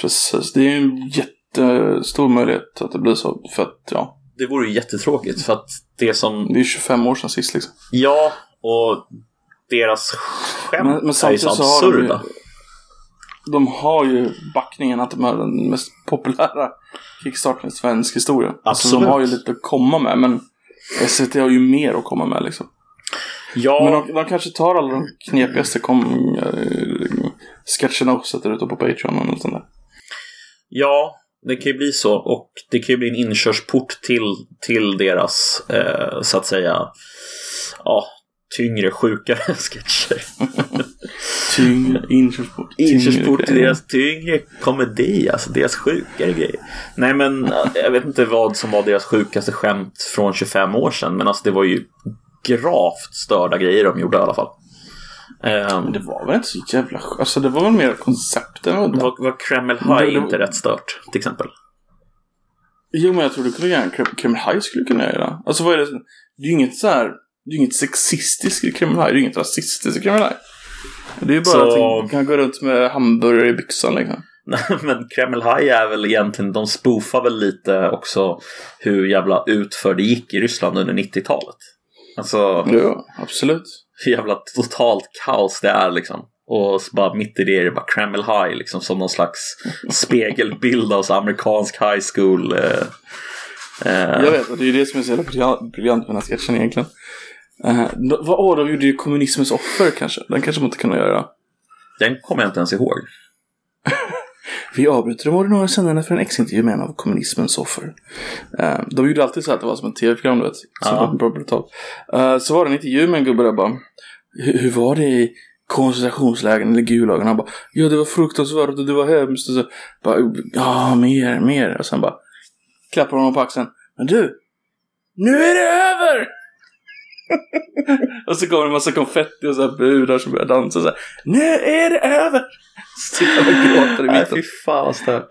Speaker 2: Precis. Det är ju en jättestor möjlighet att det blir så. För att ja,
Speaker 1: Det vore ju jättetråkigt för att det som,
Speaker 2: det är 25 år sedan sist liksom.
Speaker 1: ja, och deras skämt
Speaker 2: Men, men
Speaker 1: är ju så absurda.
Speaker 2: De har ju backningen att de är den mest populära Kickstarten i svensk historia.
Speaker 1: Absolut.
Speaker 2: de har ju lite att komma med, men SVT har ju mer att komma med liksom.
Speaker 1: Ja,
Speaker 2: Men de, de kanske tar alla de knepigaste kom, äh, sketcherna och sätter ut dem på Patreon och något sånt där.
Speaker 1: Ja, det kan ju bli så. Och det kan ju bli en inkörsport till, till deras, eh, så att säga, ja, tyngre, sjukare <laughs> sketcher. <laughs>
Speaker 2: Tyngre, inkörsport.
Speaker 1: Inkörsport till deras tyngre komedi, alltså deras sjukare grejer. Nej men, jag vet inte vad som var deras sjukaste skämt från 25 år sedan, men alltså det var ju gravt störda grejer de gjorde i alla fall.
Speaker 2: Men det var väl inte så jävla Alltså det var väl mer koncepten. var
Speaker 1: var, Kreml High
Speaker 2: Det- det-
Speaker 1: inte rätt stört, till exempel?
Speaker 2: Jo, men jag tror du kunde göra en Krem- Kreml High skulle kunna göra. Alltså vad är det? Det är ju inget så här. Det är ju inget sexistiskt i Kreml High. Det är ju inget rasistiskt i Kreml High. Det är ju bara
Speaker 1: Så-
Speaker 2: att du kan gå runt med hamburgare i byxan liksom. <laughs>
Speaker 1: Men Kreml High är väl egentligen, de spoofar väl lite också hur jävla utför det gick i Ryssland under 90-talet. Alltså,
Speaker 2: Ja, absolut.
Speaker 1: hur jävla totalt kaos det är liksom. Och bara mitt i det är det bara Kreml High liksom som någon slags spegelbild av så amerikansk high school. Eh, eh,
Speaker 2: Jag vet, och det är ju det som är så jävla briljant med den här sketchen egentligen. Uh, vad, åh, de gjorde ju kommunismens offer kanske. Den kanske man inte kunde göra.
Speaker 1: Den kommer jag inte ens ihåg. <laughs>
Speaker 2: Vi avbryter de ordinarie sändningarna för en exintervju med en av kommunismens offer. Eh, de gjorde alltid så att det var som en tv-program, du vet. Var det brutalt. Eh, så var det en intervju med en gubbe där bara. "Hur- Hur var det i koncentrationslägren eller Gulagen? Han bara. Ja, det var fruktansvärt och det var hemskt. Och så bara. Ja, mer, mer. Och sen bara. Klappar honom på axeln. Men du! Nu är det över! <laughs> och så kommer det en massa konfetti och så här brudar som börjar dansa och så här. Nu är det över! Så sitter han och gråter i
Speaker 1: Nej,
Speaker 2: mitten.
Speaker 1: fy fan vad stört.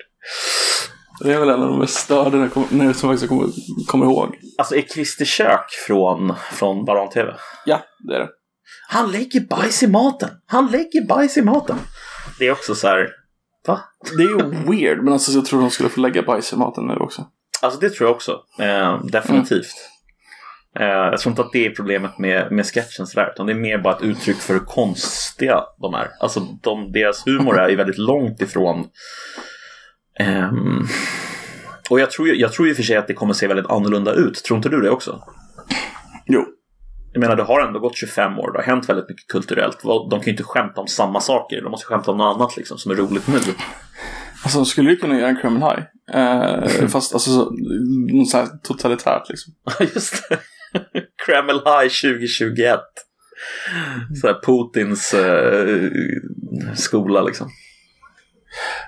Speaker 2: Det är väl en av de mest störda jag kom- nu som jag faktiskt kommer, kommer ihåg.
Speaker 1: Alltså är Christer Kök från, från Baron TV?
Speaker 2: Ja, det är det.
Speaker 1: Han lägger bajs i maten! Han lägger bajs i maten! Det är också så här. Va?
Speaker 2: Det är ju weird, men alltså jag tror de skulle få lägga bajs i maten nu också.
Speaker 1: Alltså det tror jag också. Eh, definitivt. Eh, jag tror inte att det är problemet med, med sketchen sådär. Utan det är mer bara ett uttryck för hur konstiga de är. Alltså de, deras humor är ju väldigt långt ifrån. ehm, och jag tror, jag tror ju för sig att det kommer se väldigt annorlunda ut. Tror inte du det också?
Speaker 2: Jo.
Speaker 1: Jag menar, det har ändå gått 25 år. Det har hänt väldigt mycket kulturellt. De kan ju inte skämta om samma saker. De måste skämta om något annat liksom, som är roligt nu.
Speaker 2: Alltså de skulle ju kunna göra en Kreml High. Eh, fast alltså så, något så här totalitärt liksom. <laughs>
Speaker 1: Ja, just det. Kreml High 2021. Så här Putins eh, skola liksom.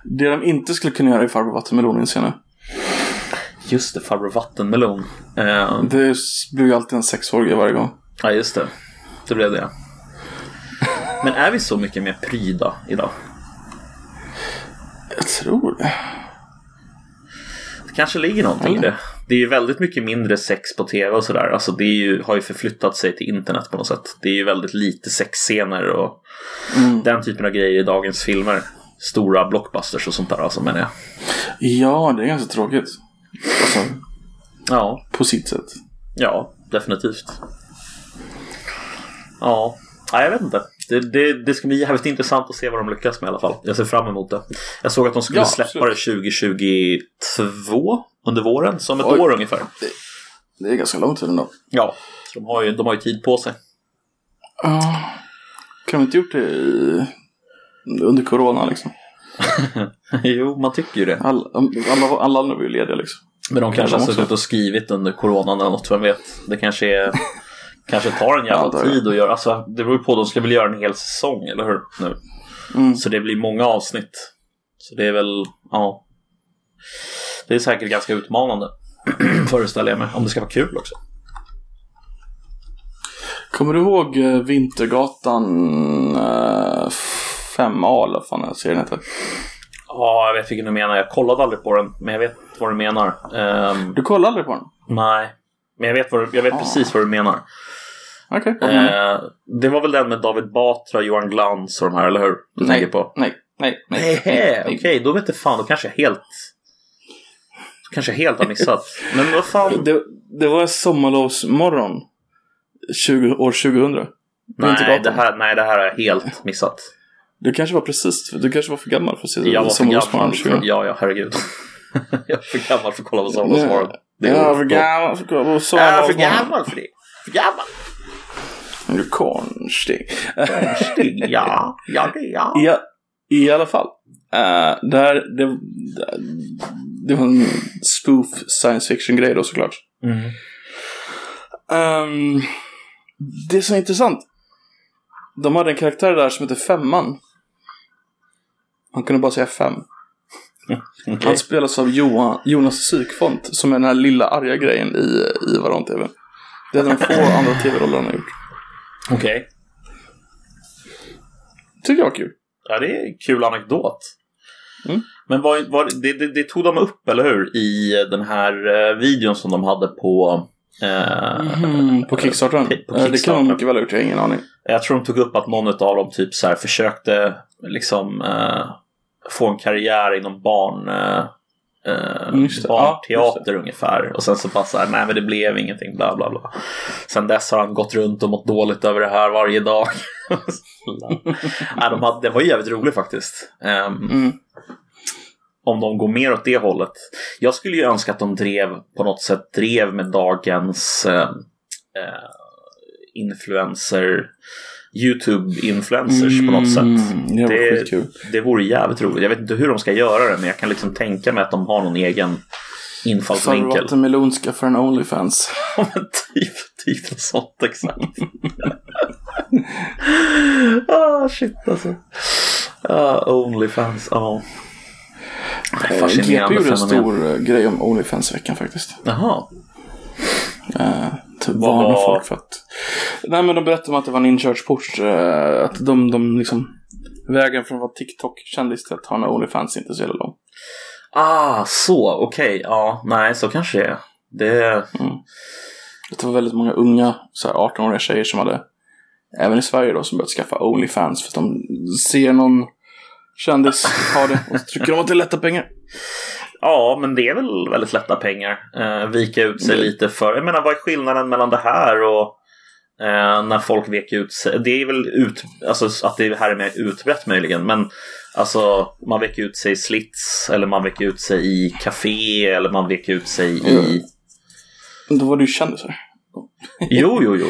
Speaker 2: Det de inte skulle kunna göra är farbror vattenmelon inser jag nu.
Speaker 1: Just det, farbror Vattenmelon. Eh,
Speaker 2: Det blir ju alltid en sexårig varje gång.
Speaker 1: ja, just det. Det blev det. Men är vi så mycket mer pryda idag?
Speaker 2: Jag tror det.
Speaker 1: Det kanske ligger någonting i det. Det är ju väldigt mycket mindre sex på tv och sådär. Alltså det ju, har ju förflyttat sig till internet på något sätt. Det är ju väldigt lite sexscener och den typen av grejer i dagens filmer. Stora blockbusters och sånt där alltså menar jag.
Speaker 2: Ja, det är ganska tråkigt. Alltså,
Speaker 1: Ja,
Speaker 2: på sitt sätt.
Speaker 1: ja, definitivt. Ja, Nej, jag vet inte. Det, det, det ska bli jävligt intressant att se vad de lyckas med i alla fall. Jag ser fram emot det. Jag såg att de skulle
Speaker 2: Ja,
Speaker 1: släppa det 2022 under våren, som ett
Speaker 2: Oj.
Speaker 1: år ungefär.
Speaker 2: Det är ganska lång tid ändå.
Speaker 1: Ja, de har ju, de har ju tid på sig.
Speaker 2: Ja. Kan vi inte gjort det i... under corona liksom? <laughs>
Speaker 1: jo, man tycker ju det.
Speaker 2: Alla, alla, alla andra var ju lediga liksom.
Speaker 1: Men de kanske har suttit och skrivit under coronan eller något, vem vet. Det kanske är... <laughs> kanske tar en jävla
Speaker 2: Ja,
Speaker 1: tid att göra. Alltså, det beror ju på. De ska väl göra en hel säsong, eller hur? Nu.
Speaker 2: Mm.
Speaker 1: Så det blir många avsnitt. Så det är väl, ja. Det är säkert ganska utmanande. <clears throat> Föreställer jag mig. Om det ska vara kul också.
Speaker 2: Kommer du ihåg eh, Vintergatan eh, 5A eller vad fan serien heter?
Speaker 1: Ja, jag vet vilken du menar. Jag kollade aldrig på den, men jag vet vad du menar. Ehm,
Speaker 2: Du kollade aldrig på den?
Speaker 1: nej, men jag vet, vad du, jag vet
Speaker 2: Ah.
Speaker 1: precis vad du menar.
Speaker 2: Okej, du?
Speaker 1: Eh, det var väl den med David Batra, Johan Glans och de här, eller hur? Du tänker på?
Speaker 2: Nej, nej, nej.
Speaker 1: Nej,
Speaker 2: nej, nej.
Speaker 1: okej, då vet jag fan. Då kanske jag helt... Kanske helt har missat. Men vad fan?
Speaker 2: Det, det var sommarlovsmorgon 20, år 2000.
Speaker 1: Nej det, här, nej, det här har jag helt missat.
Speaker 2: Du kanske var precis, du kanske var för gammal för att se
Speaker 1: Jag
Speaker 2: Sommarlovsmorgon
Speaker 1: gammal. För,
Speaker 2: 2000.
Speaker 1: ja, ja, herregud. <laughs> jag är för gammal för att kolla på Sommarlovsmorgon. Det är
Speaker 2: Jag var för gammal för att kolla på
Speaker 1: Jag är för
Speaker 2: Sommarlovsmorgon.
Speaker 1: gammal för det. För gammal.
Speaker 2: Du är konstig.
Speaker 1: Ja, ja det är jag. <laughs>
Speaker 2: Ja, I alla fall. Uh, där, det, det var en spoof science fiction grej då såklart.
Speaker 1: Mm.
Speaker 2: Ehm, det som är intressant. De hade en karaktär där som heter Femman. Han kunde bara säga fem. <laughs>
Speaker 1: Okej.
Speaker 2: Han spelas av Johan, Jonas Sykfont som är den här lilla arga grejen i, i Varan-TV. Det är de få <laughs> andra tv-roller han har gjort.
Speaker 1: Okej.
Speaker 2: tycker jag var kul.
Speaker 1: Ja, det är en kul anekdot.
Speaker 2: Mm.
Speaker 1: Men vad, vad, det, det, det tog de upp, eller hur? I den här eh, videon som de hade på... Eh,
Speaker 2: Mm, på Kickstarter?
Speaker 1: på
Speaker 2: Eh, Det kan de mycket väl ha gjort, jag har ingen aning.
Speaker 1: Jag tror de tog upp att någon av dem typ så här försökte liksom eh, få en karriär inom barn, eh, eh,
Speaker 2: det.
Speaker 1: barnteater ungefär. Och sen så bara så här, nej men det blev ingenting, bla bla bla. Sen dess har han gått runt och mått dåligt över det här varje dag. <laughs> <laughs> nej, de hade, det var jävligt roligt faktiskt. Ehm,
Speaker 2: Mm.
Speaker 1: Om de går mer åt det hållet. Jag skulle ju önska att de drev på något sätt drev med dagens eh, eh, influencer YouTube-influencers på något sätt.
Speaker 2: Mm, det var
Speaker 1: Det-
Speaker 2: skitkul.
Speaker 1: Det vore jävligt roligt. Jag vet inte hur de ska göra det men jag kan liksom tänka mig att de har någon egen infallsvinkel.
Speaker 2: vattenmelon ska för en Onlyfans. <laughs>
Speaker 1: Ja men typ, typ något sånt exakt. <laughs> ah shit alltså. Ah, Onlyfans, ja. Fascinerande
Speaker 2: GP gjorde en stor eh, grej om Onlyfans-veckan faktiskt.
Speaker 1: Jaha.
Speaker 2: Uh, typ varna
Speaker 1: var-
Speaker 2: folk för att... Nej men de berättade om att det var en inkörsport. eh, att de, de liksom... Vägen från att vara TikTok-kändis till att ha en Onlyfans inte så jävla lång.
Speaker 1: Ah, så, okej. Ja, nej, så kanske det är. Det...
Speaker 2: Det var väldigt många unga, så här 18-åriga tjejer som hade, även i Sverige då, som börjat skaffa Onlyfans för att de ser någon kändis ha det <laughs> och så tycker de att det är lätta pengar.
Speaker 1: Ja, men det är väl väldigt lätta pengar. Eh, vika ut sig
Speaker 2: Mm.
Speaker 1: lite för... Jag menar, vad är skillnaden mellan det här och eh, när folk vek ut sig? Det är väl ut... Alltså att det här är mer utbrett möjligen, men alltså man vek ut sig i slits eller man vek ut sig i café eller man vek ut sig i...
Speaker 2: Mm. Då var det ju kändisar.
Speaker 1: Jo, jo, jo.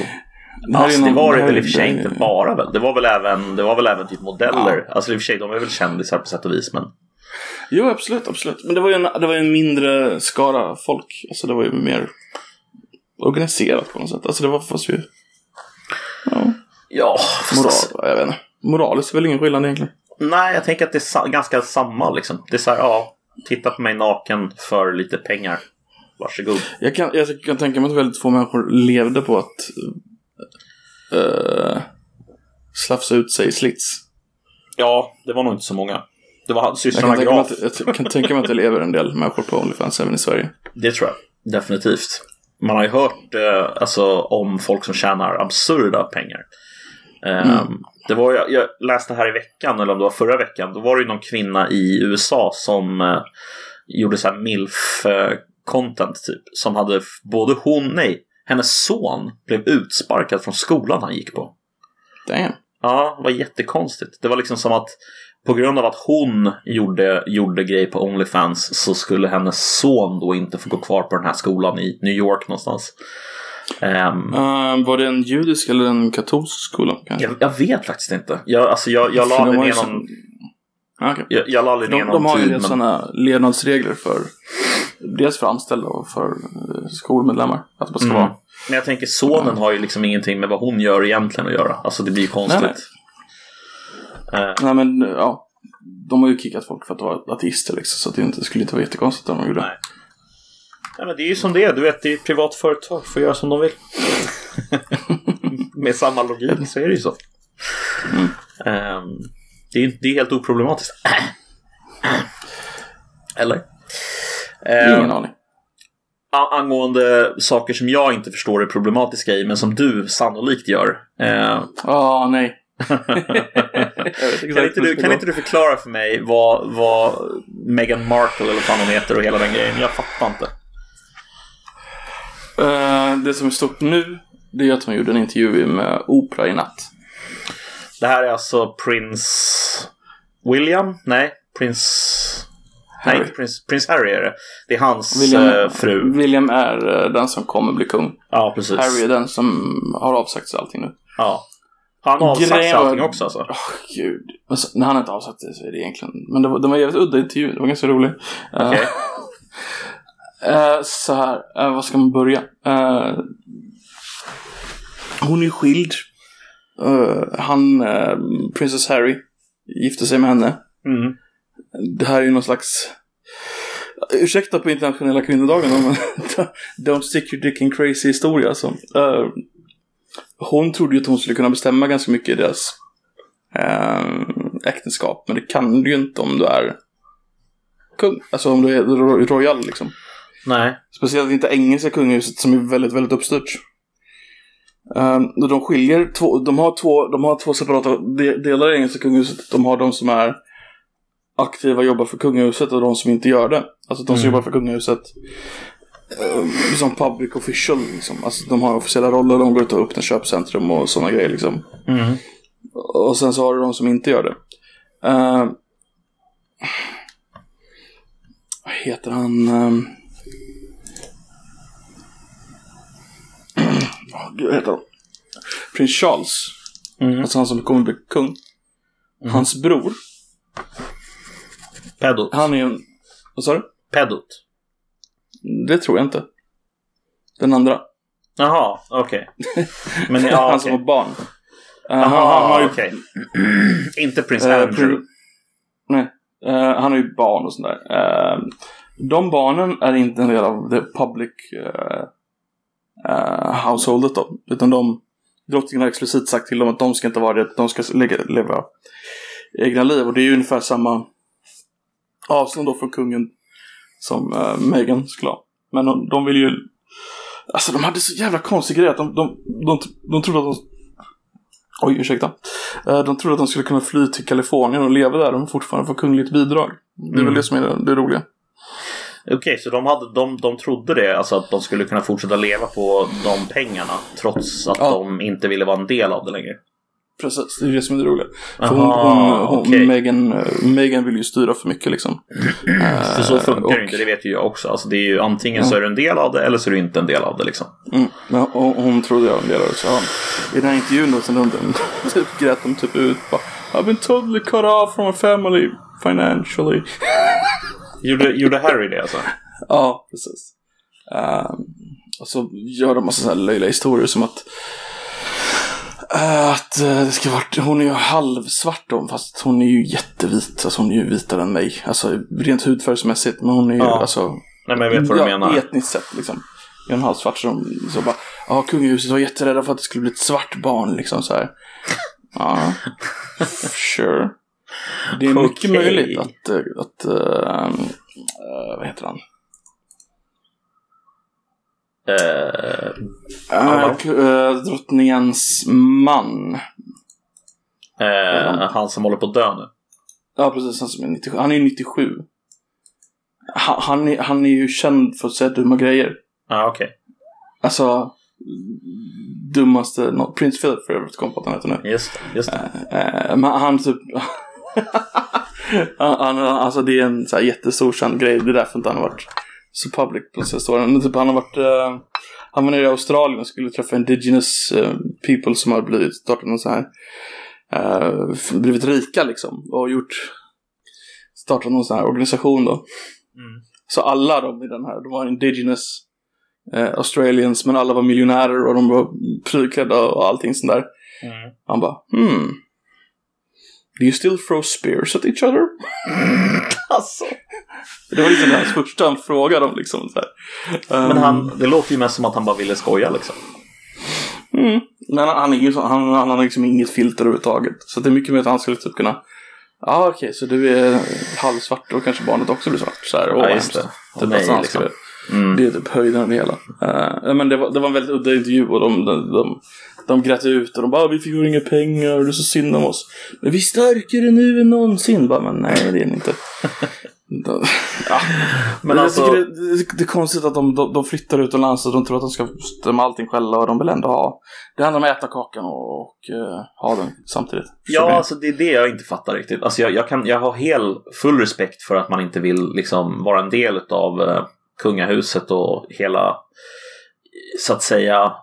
Speaker 2: Det
Speaker 1: Alltså, det
Speaker 2: någon-
Speaker 1: var
Speaker 2: det
Speaker 1: det väl i och för sig
Speaker 2: det
Speaker 1: inte bara väl. Det var väl även, det var väl även typ modeller. Alltså i och för sig, de är väl kändisar på sätt och vis, men...
Speaker 2: Jo, absolut, absolut. Men det var ju en, det var en mindre skara folk. Alltså det var ju mer organiserat på något sätt. Alltså det var fast ju... Ja,
Speaker 1: Ja, fast alltså-
Speaker 2: moral, jag vet inte. Moraliskt är väl ingen skillnad egentligen.
Speaker 1: Nej, jag tänker att det är sa- ganska samma liksom. Det är så här, ja, titta på mig naken för lite pengar. Varsågod.
Speaker 2: Jag kan, jag kan tänka mig att väldigt få människor levde på att uh, slafsa ut sig i slits.
Speaker 1: Ja, det var nog inte så många. Det var
Speaker 2: Jag
Speaker 1: systrarna
Speaker 2: mig
Speaker 1: Graf.
Speaker 2: att, jag kan tänka mig att det lever en del människor på Onlyfans även i Sverige.
Speaker 1: Det tror jag. Definitivt. Man har ju hört eh, alltså, om folk som tjänar absurda pengar. Ehm, Det var, jag, jag läste här i veckan, eller om det var förra veckan, då var det ju någon kvinna i USA som eh, gjorde så här milf-content typ. Som hade både hon, nej, hennes son blev utsparkad från skolan han gick på.
Speaker 2: Damn.
Speaker 1: Ja, det var jättekonstigt. Det var liksom som att på grund av att hon gjorde, gjorde grej på Onlyfans så skulle hennes son då inte få gå kvar på den här skolan i New York någonstans. Ehm,
Speaker 2: Uh, var det en judisk eller en katolsk skola?
Speaker 1: Jag, jag vet faktiskt inte. Jag, alltså, jag, jag la aldrig ner någon,
Speaker 2: Ah, okej.
Speaker 1: jag, jag la aldrig ner
Speaker 2: De,
Speaker 1: någon
Speaker 2: de har ju
Speaker 1: tid.
Speaker 2: del
Speaker 1: men,
Speaker 2: sådana levnadsregler för dels för anställda och för eh, skolmedlemmar. Att det ska
Speaker 1: Mm.
Speaker 2: vara.
Speaker 1: men jag tänker sonen har ju liksom ingenting med vad hon gör egentligen att göra. Alltså det blir ju konstigt.
Speaker 2: Nej,
Speaker 1: Eh,
Speaker 2: Nej men ja. De har ju kickat folk för att vara ateister liksom. Så att det inte, skulle inte vara jättekonstigt om de gjorde.
Speaker 1: Nej. Nej, men det är ju som det är. Du vet, det är ett privat företag. Får göra som de vill. <laughs> Med samma logik så är det ju så.
Speaker 2: Mm.
Speaker 1: Ehm, det, är, det är helt oproblematiskt. <clears throat> Eller? Ehm,
Speaker 2: Ingen aning.
Speaker 1: angående saker som jag inte förstår är problematiska i, men som du sannolikt gör. Ehm,
Speaker 2: Ah, nej. <laughs> Jag vet
Speaker 1: kan, inte du, kan inte du förklara för mig vad, vad Meghan Markle eller vad hon heter och hela den grejen? Jag fattar inte.
Speaker 2: Eh, det som är stort nu, det är att hon gjorde en intervju med Oprah i natt.
Speaker 1: Det här är alltså prins William? Nej, prins... Nej,
Speaker 2: Harry.
Speaker 1: inte prins, prins Harry är det. Det är hans
Speaker 2: William,
Speaker 1: eh, fru.
Speaker 2: William är eh, den som kommer bli kung.
Speaker 1: Ja, precis.
Speaker 2: Harry är den som har avsagt sig allting nu.
Speaker 1: Ja. Han har avsagt sig
Speaker 2: var-
Speaker 1: allting också alltså?
Speaker 2: Åh, gud. Alltså, när han inte avsagt sig så är det egentligen... Men det var, det var en jävligt udda intervju. Det var ganska rolig. Eh,
Speaker 1: Okej. <laughs>
Speaker 2: eh, så här, eh, vad ska man börja? Eh, hon är skild. Han, uh, Princess Harry, gifte sig med henne.
Speaker 1: Mm.
Speaker 2: Det här är ju någon slags... Ursäkta på internationella kvinnodagen men <laughs> Don't stick your dick in crazy historia alltså. Eh, hon trodde ju att hon skulle kunna bestämma ganska mycket i deras eh, äktenskap. Men det kan du ju inte om du är kung. Alltså om du är ro- royal liksom.
Speaker 1: Nej.
Speaker 2: Speciellt inte engelska kungahuset som är väldigt, väldigt uppstyrt. Um, de skiljer två, de har två, de har två separata de, delar i engelska kungahuset. De har de som är aktiva jobbar för kungahuset och de som inte gör det. Alltså de som
Speaker 1: Mm.
Speaker 2: jobbar för kungahuset um, som public official liksom. Alltså de har officiella roller, de går ut och öppnar köpcentrum och sådana grejer liksom.
Speaker 1: Mm.
Speaker 2: Och sen så har du de som inte gör det. Uh, vad heter han? <clears throat> Um, oh, gud, vad heter han? Prins Charles.
Speaker 1: Mm.
Speaker 2: Alltså han som kommer bli kung. Hans bror.
Speaker 1: Pedot.
Speaker 2: Han är en... Vad sa du?
Speaker 1: Pedot.
Speaker 2: Det tror jag inte. Den andra.
Speaker 1: Jaha, okej. Men <laughs> ja,
Speaker 2: han som
Speaker 1: okej.
Speaker 2: har barn. Uh, han, han har
Speaker 1: Jaha,
Speaker 2: ju
Speaker 1: okej. <clears throat> Inte prins
Speaker 2: Eh,
Speaker 1: Andrew.
Speaker 2: prin- Nej, Eh, han har ju barn och sådär. Uh, de barnen är inte en del av the public uh, uh, householdet då. Utan de, drottningen har explicit sagt till dem att de ska inte vara det, de ska lägga, leva egna liv. Och det är ju ungefär samma avstånd då från kungen som uh, Meghan skulle ha. Men de, de vill ju... Alltså de hade så jävla konstig grej att de, de, de, de trodde att de Oj, ursäkta. Eh, De trodde att de skulle kunna fly till Kalifornien och leva där och fortfarande få kungligt bidrag. Det är väl
Speaker 1: Mm.
Speaker 2: det som är det, det roliga.
Speaker 1: Okej, så de, hade, de, de trodde det, alltså att de skulle kunna fortsätta leva på de pengarna trots att
Speaker 2: Ja.
Speaker 1: de inte ville vara en del av det längre.
Speaker 2: Precis, det är det som är det roliga. För hon,
Speaker 1: Aha,
Speaker 2: hon, hon,
Speaker 1: okej.
Speaker 2: Meghan, eh, Meghan vill ju styra för mycket liksom.
Speaker 1: För så funkar
Speaker 2: och-
Speaker 1: det inte, det vet ju jag också. Alltså det är ju antingen så är du en del av det eller så är du inte en del av det liksom.
Speaker 2: Mm. Men hon, hon trodde jag var en del av det. Så ja, I den här intervjun då, de, de, <laughs> typ, grät de typ ut bara I've been totally cut off from my family financially. <laughs>
Speaker 1: Gjorde, gjorde Harry det alltså?
Speaker 2: Ja, precis. Ehm, och så gör de massa sådana löjliga historier som att eh, att eh, det ska vara, hon är ju halvsvart då, fast hon är ju jättevit. Alltså hon är ju vitare än mig. Alltså rent hudfärgsmässigt, men hon är ju
Speaker 1: Ja.
Speaker 2: alltså
Speaker 1: Nej men jag vet vad du
Speaker 2: ja,
Speaker 1: menar.
Speaker 2: etniskt sett liksom. Är hon halvsvart så, de, så bara, ja kungahuset var jätterädda för att det skulle bli ett svart barn liksom så här. Ja, <laughs> sure. Det är mycket möjligt att, eh, att eh, eh, vad heter han?
Speaker 1: Eh,
Speaker 2: Uh, drottningens man.
Speaker 1: eh, han som håller på att dö nu.
Speaker 2: Ja, precis. Han som är 97. Han är ju 97. Han, han, är, han är ju känd för att säga dumma grejer.
Speaker 1: Ja, okej.
Speaker 2: Alltså, dummaste... No, Prince Philip för övrigt kom på att han heter nu.
Speaker 1: Just det, just det.
Speaker 2: Men han typ... <laughs> han, alltså det är en så här jättestor känd grej. Det är därför inte han har varit så public senaste åren. Men typ han har varit... eh, han var nere i Australien och skulle träffa indigenous eh, people som har blivit startat någon så här... f- blivit rika liksom. Och gjort... Startat någon sån här organisation då.
Speaker 1: Mm.
Speaker 2: Så alla de i den här, de var indigenous eh, Australians, men alla var miljonärer och de var prylklädda och allting sånt där.
Speaker 1: Mm.
Speaker 2: Han bara, hmm. Do you still throw spears at each other? <laughs>
Speaker 1: Alltså.
Speaker 2: Det var liksom hans första han frågade om liksom. Så här.
Speaker 1: Men
Speaker 2: Um,
Speaker 1: han, det låter ju mest som att han bara ville skoja liksom.
Speaker 2: Mm. Men han, han, är han, han har liksom inget filter överhuvudtaget. Så det är mycket mer att han skulle typ kunna Ja ah, okej, så du är halvsvart och kanske barnet också blir svart. Så här, åh,
Speaker 1: Ja, just det.
Speaker 2: Typ
Speaker 1: Nej, liksom. Mm.
Speaker 2: Det är typ höjden av det hela. Eh, men det var, det var en väldigt udda intervju och de, de, de, de grät ut och de bara "Ah, vi fick ju inga pengar och det är så synd om oss. Men vi är starkare nu än någonsin. Bara, men nej det är ni inte. <laughs> De- ja.
Speaker 1: Men
Speaker 2: Men jag
Speaker 1: alltså-
Speaker 2: tycker det, det, det är konstigt att de, de, de flyttar utomlands och de tror att de ska bestämma allting själva och de vill ändå ha. Det handlar om att äta kakan och, och eh, ha den samtidigt.
Speaker 1: Ja, alltså det är det jag inte fattar riktigt. Alltså jag, jag, kan, jag har hel, full respekt för att man inte vill liksom vara en del av eh, kungahuset och hela, så att säga,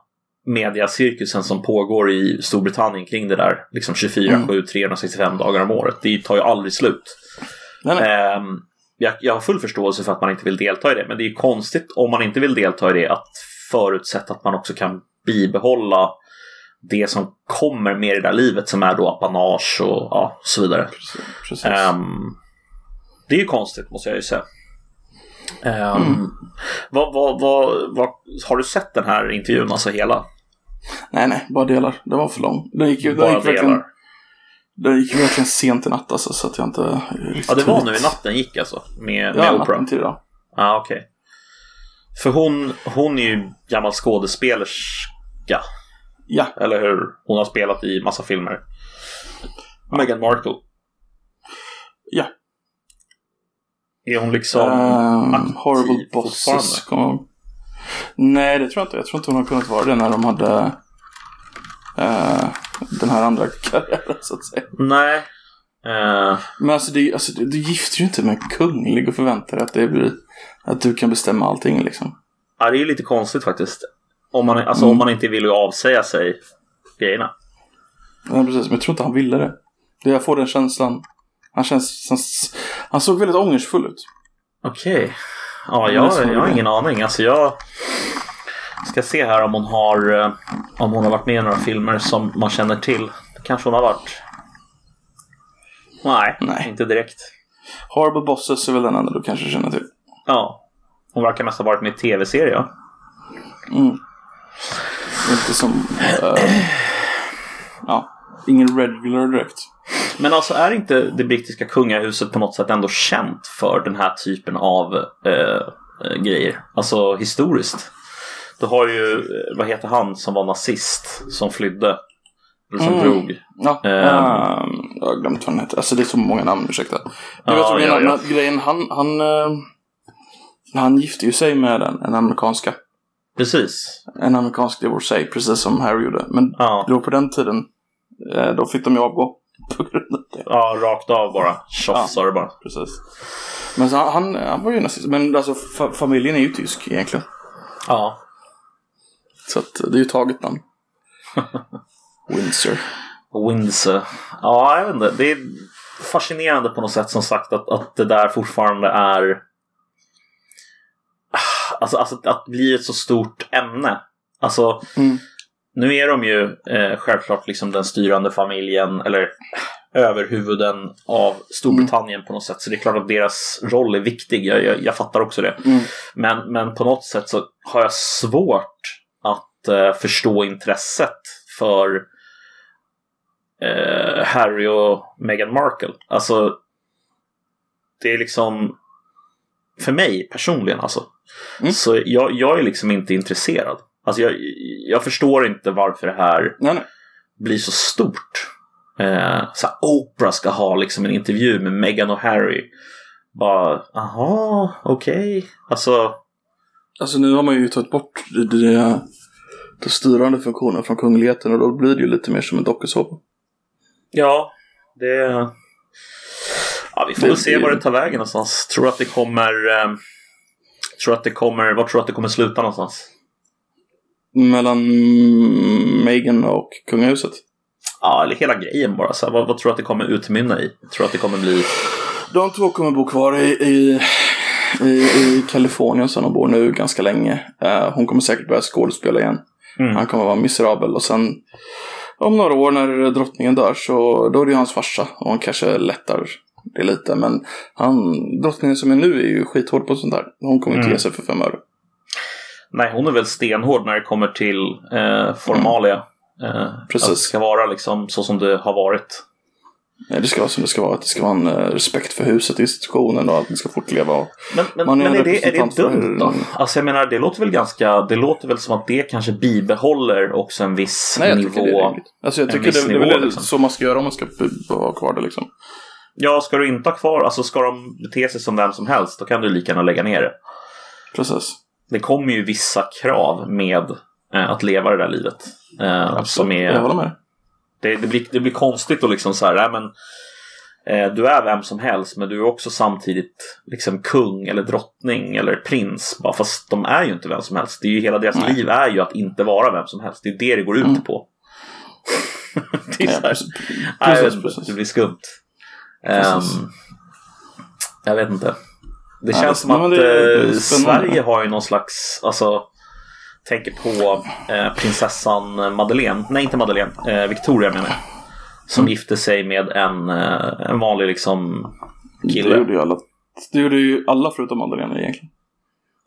Speaker 1: mediacirkusen som pågår i Storbritannien kring det där. Liksom 24-7, 365 dagar om året. Det tar ju aldrig slut.
Speaker 2: nej, nej.
Speaker 1: Ehm, jag, jag har full förståelse för att man inte vill delta i det, men det är ju konstigt om man inte vill delta i det att förutsätta att man också kan bibehålla det som kommer med i det där livet som är då apanage och ja, så vidare.
Speaker 2: Precis. Precis.
Speaker 1: Ehm, det är ju konstigt måste jag ju säga. Ehm,
Speaker 2: Mm.
Speaker 1: vad, vad, vad, vad, har du sett den här intervjun, alltså hela?
Speaker 2: Nej, nej, bara delar. Det var för lång. Den gick ju, den
Speaker 1: Bara
Speaker 2: gick verkligen,
Speaker 1: delar?
Speaker 2: Det gick verkligen sent i natt alltså, så att jag inte...
Speaker 1: Ja, det var nu i natten gick alltså? Med, med
Speaker 2: Ja,
Speaker 1: Oprah?
Speaker 2: natten till idag.
Speaker 1: Ja, ah, okej. För hon, hon är ju gammal skådespelerska,
Speaker 2: Ja,
Speaker 1: eller hur? Hon har spelat i massa filmer. Meghan Markle.
Speaker 2: ja.
Speaker 1: Är hon liksom
Speaker 2: Ehm,
Speaker 1: aktiv
Speaker 2: horrible Bosses. ihåg. Nej, det tror jag inte. Jag tror inte hon har kunnat vara det när de hade eh, den här andra <laughs> karriären så att säga.
Speaker 1: Nej. Eh,
Speaker 2: Men alltså, det, alltså du, du gifter ju inte med en kunglig och förväntar dig att det blir att du kan bestämma allting liksom.
Speaker 1: ja, det är ju lite konstigt faktiskt. Om man, alltså,
Speaker 2: Mm.
Speaker 1: om man inte vill avsäga sig grejerna.
Speaker 2: Ja, precis, men jag tror inte han ville det jag får den känslan. Han känns, han, han såg väldigt ångersfull ut.
Speaker 1: Okej. Ja,
Speaker 2: Men
Speaker 1: jag, jag har ingen aning. Alltså jag ska se här om hon har eh, om hon har varit med i några filmer som man känner till. Kanske hon har varit. Nej,
Speaker 2: Nej.
Speaker 1: inte direkt.
Speaker 2: Horrible Bosses är väl den enda du kanske känner till.
Speaker 1: Ja. Hon verkar mest ha varit med i tv-serier. ja.
Speaker 2: Mm. Inte som... eh, <clears throat> ja, ingen regular direkt.
Speaker 1: Men alltså är inte det brittiska kungahuset på något sätt ändå känt för den här typen av eh, eh, grejer? Alltså historiskt. Du har ju, eh, vad heter han som var nazist som flydde? Eller som
Speaker 2: Mm.
Speaker 1: drog?
Speaker 2: Ja,
Speaker 1: ehm,
Speaker 2: jag har glömt vad han heter. Alltså det är så många namn, ursäkta.
Speaker 1: Ja,
Speaker 2: vet du,
Speaker 1: ja, ja.
Speaker 2: grejen, han, han, han gifte ju sig med en, en amerikanska.
Speaker 1: Precis.
Speaker 2: En amerikansk divorcee, precis som Harry gjorde. Men
Speaker 1: Ja,
Speaker 2: då på den tiden, då fick de ju avgå. På grund av det.
Speaker 1: ja rakt av bara. Tjoff
Speaker 2: Ja.
Speaker 1: det bara.
Speaker 2: Precis. Men så han, han, han var ju nazist. Men alltså fa familjen är ju tysk egentligen.
Speaker 1: Ja.
Speaker 2: Så att det är ju taget namn. <laughs> Windsor.
Speaker 1: Windsor. Ja, jag vet inte. Det är fascinerande på något sätt som sagt att, att det där fortfarande är Alltså, alltså att bli ett så stort ämne. Alltså,
Speaker 2: Mm.
Speaker 1: Nu är de ju eh, självklart liksom den styrande familjen eller överhuvuden av Storbritannien på något sätt. Så det är klart att deras roll är viktig. Jag, jag, jag fattar också det.
Speaker 2: Mm.
Speaker 1: Men, men på något sätt så har jag svårt att eh, förstå intresset för eh, Harry och Meghan Markle. Alltså, det är liksom för mig personligen alltså.
Speaker 2: Mm.
Speaker 1: Så jag, jag är liksom inte intresserad. Alltså jag, jag förstår inte varför det här
Speaker 2: Nej, nej.
Speaker 1: blir så stort. Eh, så Oprah ska ha liksom en intervju med Meghan och Harry. Bara, aha, okej. Alltså,
Speaker 2: Alltså nu har man ju tagit bort det styrande funktionen från kungligheten och då blir det ju lite mer som en dokusåpa.
Speaker 1: ja, det... Ja, vi får
Speaker 2: Det-
Speaker 1: väl se
Speaker 2: det-
Speaker 1: var det tar vägen någonstans. Tror att det kommer... Eh, tror att det kommer... Var tror du att det kommer sluta någonstans?
Speaker 2: Mellan Meghan och kungahuset.
Speaker 1: Ja, eller hela grejen bara. Så här, vad, vad tror du att det kommer utmynna i? Tror du att det kommer bli...
Speaker 2: De två kommer bo kvar i, i, i, i Kalifornien som de bor nu ganska länge. Eh, hon kommer säkert börja skådespela igen.
Speaker 1: Mm.
Speaker 2: Han kommer vara miserabel och sen om några år när drottningen dör så då är det ju hans farsa och han kanske lättar det lite. Men han, drottningen som är nu är ju skithård på sånt där. Hon kommer inte
Speaker 1: Mm.
Speaker 2: ge sig för fem öre.
Speaker 1: Nej, hon är väl stenhård när det kommer till eh, formalia. Eh,
Speaker 2: Precis.
Speaker 1: Att det ska vara liksom så som det har varit.
Speaker 2: Nej, det ska vara som det ska vara. Att det ska vara en eh, respekt för huset, institutionen och att det ska fortleva. Och...
Speaker 1: Men, men,
Speaker 2: Man är
Speaker 1: men
Speaker 2: en
Speaker 1: är, det, är det dumt då? Alltså jag menar, det låter väl ganska... Det låter väl som att det kanske bibehåller också en viss
Speaker 2: Nej, jag
Speaker 1: nivå.
Speaker 2: tycker det är rimligt. Alltså jag tycker det, det är
Speaker 1: nivå,
Speaker 2: väl
Speaker 1: liksom.
Speaker 2: så man ska göra om man ska ha kvar det liksom.
Speaker 1: Ja, ska du inte ha kvar... Alltså ska de bete sig som vem som helst, då kan du lika gärna lägga ner det.
Speaker 2: Precis.
Speaker 1: Det kommer ju vissa krav med eh, att leva det där livet. Eh, som
Speaker 2: Jag
Speaker 1: är...
Speaker 2: håller med.
Speaker 1: Det, det, blir, det blir konstigt att liksom så här, nej, men eh, du är vem som helst men du är också samtidigt liksom kung eller drottning eller prins. Bara fast de är ju inte vem som helst. Det är ju hela deras
Speaker 2: Nej.
Speaker 1: liv är ju att inte vara vem som helst. Det är det det går ut
Speaker 2: Mm.
Speaker 1: på. <laughs> det är
Speaker 2: Ja,
Speaker 1: så här,
Speaker 2: precis.
Speaker 1: nej, jag det blir skumt. Ehm, jag vet inte. Det
Speaker 2: Ja,
Speaker 1: känns
Speaker 2: det-
Speaker 1: som att
Speaker 2: det- det
Speaker 1: eh. Sverige har ju någon slags, alltså tänker på eh, prinsessan Madeleine, nej inte Madeleine, eh, Victoria menar jag. Som
Speaker 2: Mm.
Speaker 1: gifte sig med en, eh, en vanlig liksom
Speaker 2: Det
Speaker 1: kille.
Speaker 2: gjorde ju alla. Det gjorde ju alla förutom Madeleine egentligen.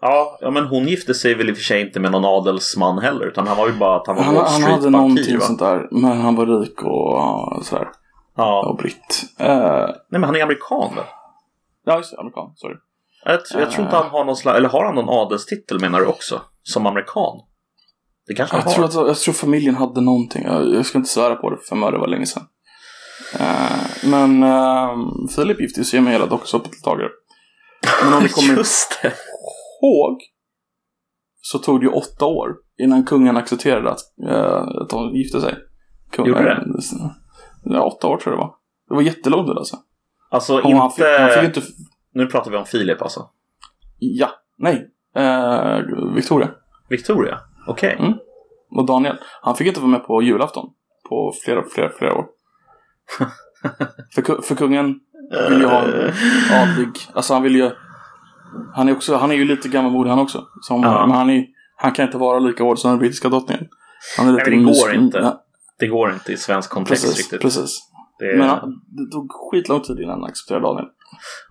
Speaker 1: Ja, ja, men hon gifte sig väl i och för sig inte med någon adelsman heller. Utan han var ju bara att han var
Speaker 2: Han, han hade någonting
Speaker 1: va?
Speaker 2: sånt där. Men han var rik och ja, sådär.
Speaker 1: Ja.
Speaker 2: och britt. Uh,
Speaker 1: Nej, men han är amerikan väl?
Speaker 2: ja, just det. Amerikan. Sorry.
Speaker 1: Jag, jag tror inte han har någon slags, eller har han någon adelstitel menar du också? Som amerikan? Det kanske han
Speaker 2: Jag
Speaker 1: har.
Speaker 2: tror, att, jag tror familjen hade någonting. Jag, jag ska inte svära på det för mig, det var länge sedan. Eh, men uh, Filip gifte sig med hela dokusåpadeltagare. Men om du <laughs> kommer
Speaker 1: Just det.
Speaker 2: ihåg så tog det ju åtta år innan kungen accepterade att, uh, att de gifte sig. Kung,
Speaker 1: Gjorde det?
Speaker 2: Ja, åtta år tror jag det var. Det var jättelång tid alltså.
Speaker 1: Alltså
Speaker 2: Och
Speaker 1: inte...
Speaker 2: han, fick, han fick inte...
Speaker 1: Nu pratar vi om Filip alltså.
Speaker 2: Ja, nej. Uh, Victoria
Speaker 1: Victoria? Okej.
Speaker 2: Mm. och Daniel. Han fick inte vara med på julafton på flera, flera, flera år. <laughs> för, för kungen vill ju ha en adlig, alltså han vill ju han är, också, han är ju lite gammalmodig han också. Som,
Speaker 1: Ja.
Speaker 2: Men han, är, han kan inte vara lika hård som den brittiska drottningen. Han är
Speaker 1: Nej, men det går inte.
Speaker 2: Ja,
Speaker 1: Det går inte i svensk kontext
Speaker 2: precis,
Speaker 1: riktigt.
Speaker 2: precis.
Speaker 1: Det är...
Speaker 2: Men han, det tog skitlång tid innan han accepterade Daniel.